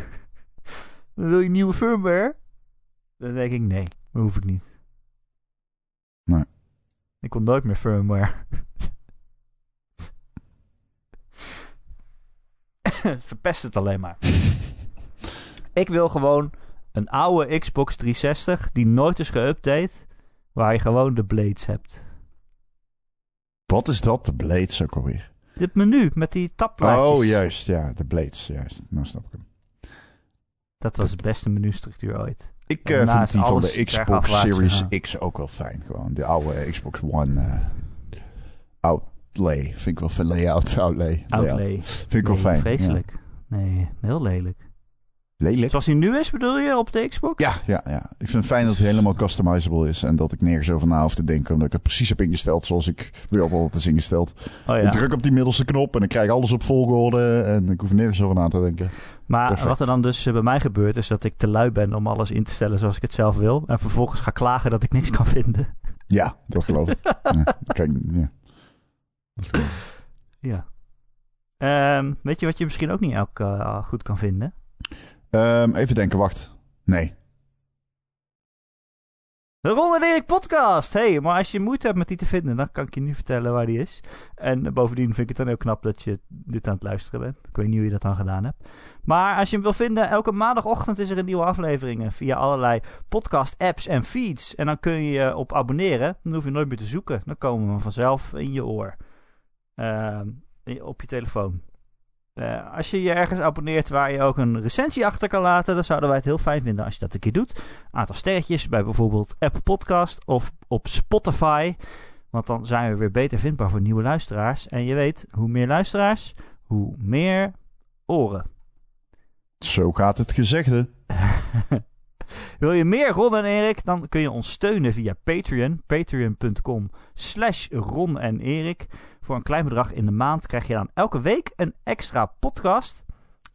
Wil je nieuwe firmware? Dan denk ik, nee, hoef ik niet. Nee. Ik wil nooit meer firmware. Verpest het alleen maar. ik wil gewoon een oude Xbox 360 die nooit is geüpdate, waar je gewoon de blades hebt. Wat is dat? De Blades ook alweer. Dit menu met die tabplaatjes. Oh, juist. Ja, de Blades. Juist. Nou snap ik hem. Dat was de beste menustructuur ooit. Ik daarna vind die van de Xbox Series. X ook wel fijn. Gewoon de oude Xbox One eh, outlay. Vind ik wel fijn. Layout, outlay. Layout. Outlay. Vind ik wel fijn. Vreselijk. Nee, heel lelijk. Lelijk? Zoals hij nu is, bedoel je, op de Xbox? Ja, ja, ja. Ik vind het fijn dat het helemaal customizable is. En dat ik nergens over na hoef te denken. Omdat ik het precies heb ingesteld zoals ik wil het is ingesteld. Oh ja. Ik druk op die middelste knop en ik krijg alles op volgorde. En ik hoef nergens over na te denken. Maar Perfect. wat er dan dus eh, bij mij gebeurt, is dat ik te lui ben om alles in te stellen zoals ik het zelf wil. En vervolgens ga klagen dat ik niks kan vinden. Ja, dat geloof ik. ja, kijk, ja. Dat geloof ik. Ja. Ehm, weet je wat je misschien ook niet elk eh, goed kan vinden? Ehm, even denken, wacht. Nee. De Ron en podcast! hey, maar als je moeite hebt met die te vinden, dan kan ik je nu vertellen waar die is. En bovendien vind ik het dan heel knap dat je dit aan het luisteren bent. Ik weet niet hoe je dat dan gedaan hebt. Maar als je hem wil vinden, elke maandagochtend is er een nieuwe aflevering eh, via allerlei podcast-apps en feeds. En dan kun je je op abonneren. Dan hoef je nooit meer te zoeken. Dan komen we vanzelf in je oor. Ehm, op je telefoon. Eh, als je je ergens abonneert waar je ook een recensie achter kan laten, dan zouden wij het heel fijn vinden als je dat een keer doet. Aantal sterretjes bij bijvoorbeeld Apple Podcast of op Spotify. Want dan zijn we weer beter vindbaar voor nieuwe luisteraars. En je weet, hoe meer luisteraars, hoe meer oren. Zo gaat het gezegde. Wil je meer Ron en Erik? Dan kun je ons steunen via Patreon. Patreon.com slash Ron en Erik. Voor een klein bedrag in de maand krijg je dan elke week een extra podcast.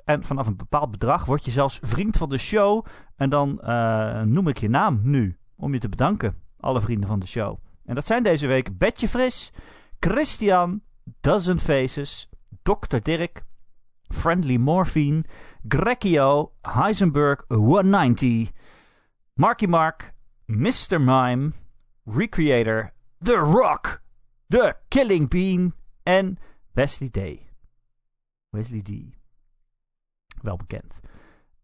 En vanaf een bepaald bedrag word je zelfs vriend van de show. En dan uh, noem ik je naam nu. Om je te bedanken. Alle vrienden van de show. En dat zijn deze week Betje Fris, Christian, Dozen Faces, Dr. Dirk, Friendly Morphine, Grecchio, Heisenberg 190, Marky Mark, Mr. Mime, Recreator, The Rock, The Killing Bean en Wesley D. Wesley D. Wel bekend.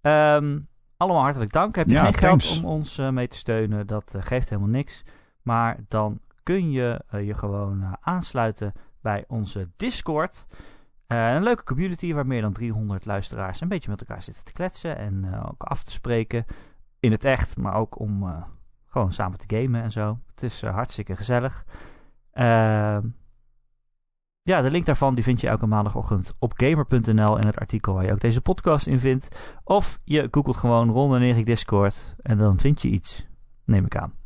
Um, allemaal hartelijk dank. Heb je geen geld om ons uh, mee te steunen? Dat uh, geeft helemaal niks. Maar dan kun je uh, je gewoon aansluiten bij onze Discord. Een leuke community waar meer dan 300 luisteraars een beetje met elkaar zitten te kletsen. En ook af te spreken. In het echt, maar ook om gewoon samen te gamen en zo. Het is hartstikke gezellig. Ehm, ja, de link daarvan die vind je elke maandagochtend op gamer.nl in het artikel waar je ook deze podcast in vindt. Of je googelt gewoon Ron en Discord en dan vind je iets. Neem ik aan.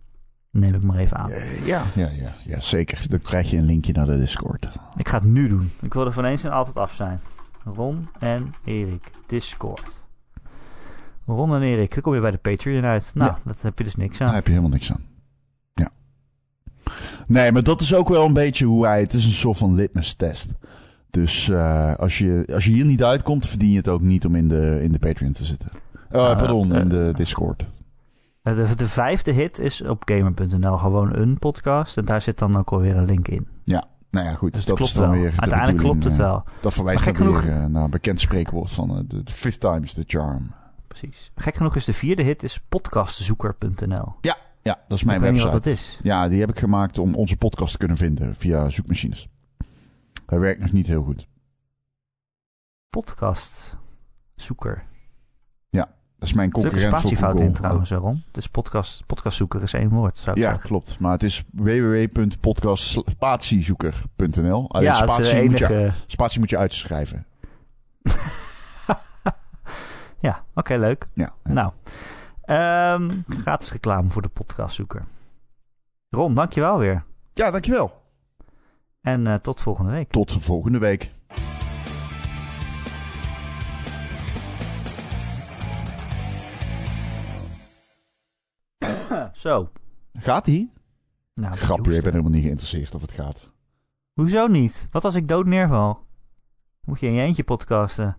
Neem ik maar even aan. Ja, ja, ja, ja, zeker. Dan krijg je een linkje naar de Discord. Ik ga het nu doen. Ik wil er van eens en altijd af zijn. Ron en Erik Discord. Ron en Erik, dan kom je bij de Patreon uit. Nou, ja. dat heb je dus niks aan. Daar heb je helemaal niks aan. Nee, maar dat is ook wel een beetje hoe hij... Het is een soort van litmus test. Dus uh, als, je, als je hier niet uitkomt, verdien je het ook niet om in de, in de Patreon te zitten. Uh, pardon, in de Discord. De, de vijfde hit is op gamer.nl gewoon een podcast. En daar zit dan ook alweer een link in. Ja, nou ja, goed. Dus dat klopt is dan wel. weer Uiteindelijk klopt het wel. Dat verwijst dan weer genoeg... naar een bekend spreekwoord van de fifth time is the charm. Precies. Gek genoeg is de vierde hit is podcastzoeker.nl. Ja, ja, dat is mijn ik website. Weet niet wat dat is. Ja, die heb ik gemaakt om onze podcast te kunnen vinden via zoekmachines. Hij werkt nog niet heel goed. Podcastzoeker. Dat is mijn concurrent er voor spatiefout in trouwens, Ron. Dus podcast, podcastzoeker is één woord, zou ik ja, zeggen. klopt. Maar het is www.podcastspatiezoeker.nl. Alleen ja, spatie, enige... moet je, spatie moet je uitschrijven. ja, oké, leuk. Ja, ja. Nou, Um, gratis reclame voor de podcastzoeker. Ron, dankjewel weer. Ja, dankjewel. En uh, tot volgende week. Tot volgende week. Zo. Gaat hij? Nou, Grapje, ik ben helemaal niet geïnteresseerd of het gaat. Hoezo niet? Wat als ik dood neerval? Moet je in je eentje podcasten?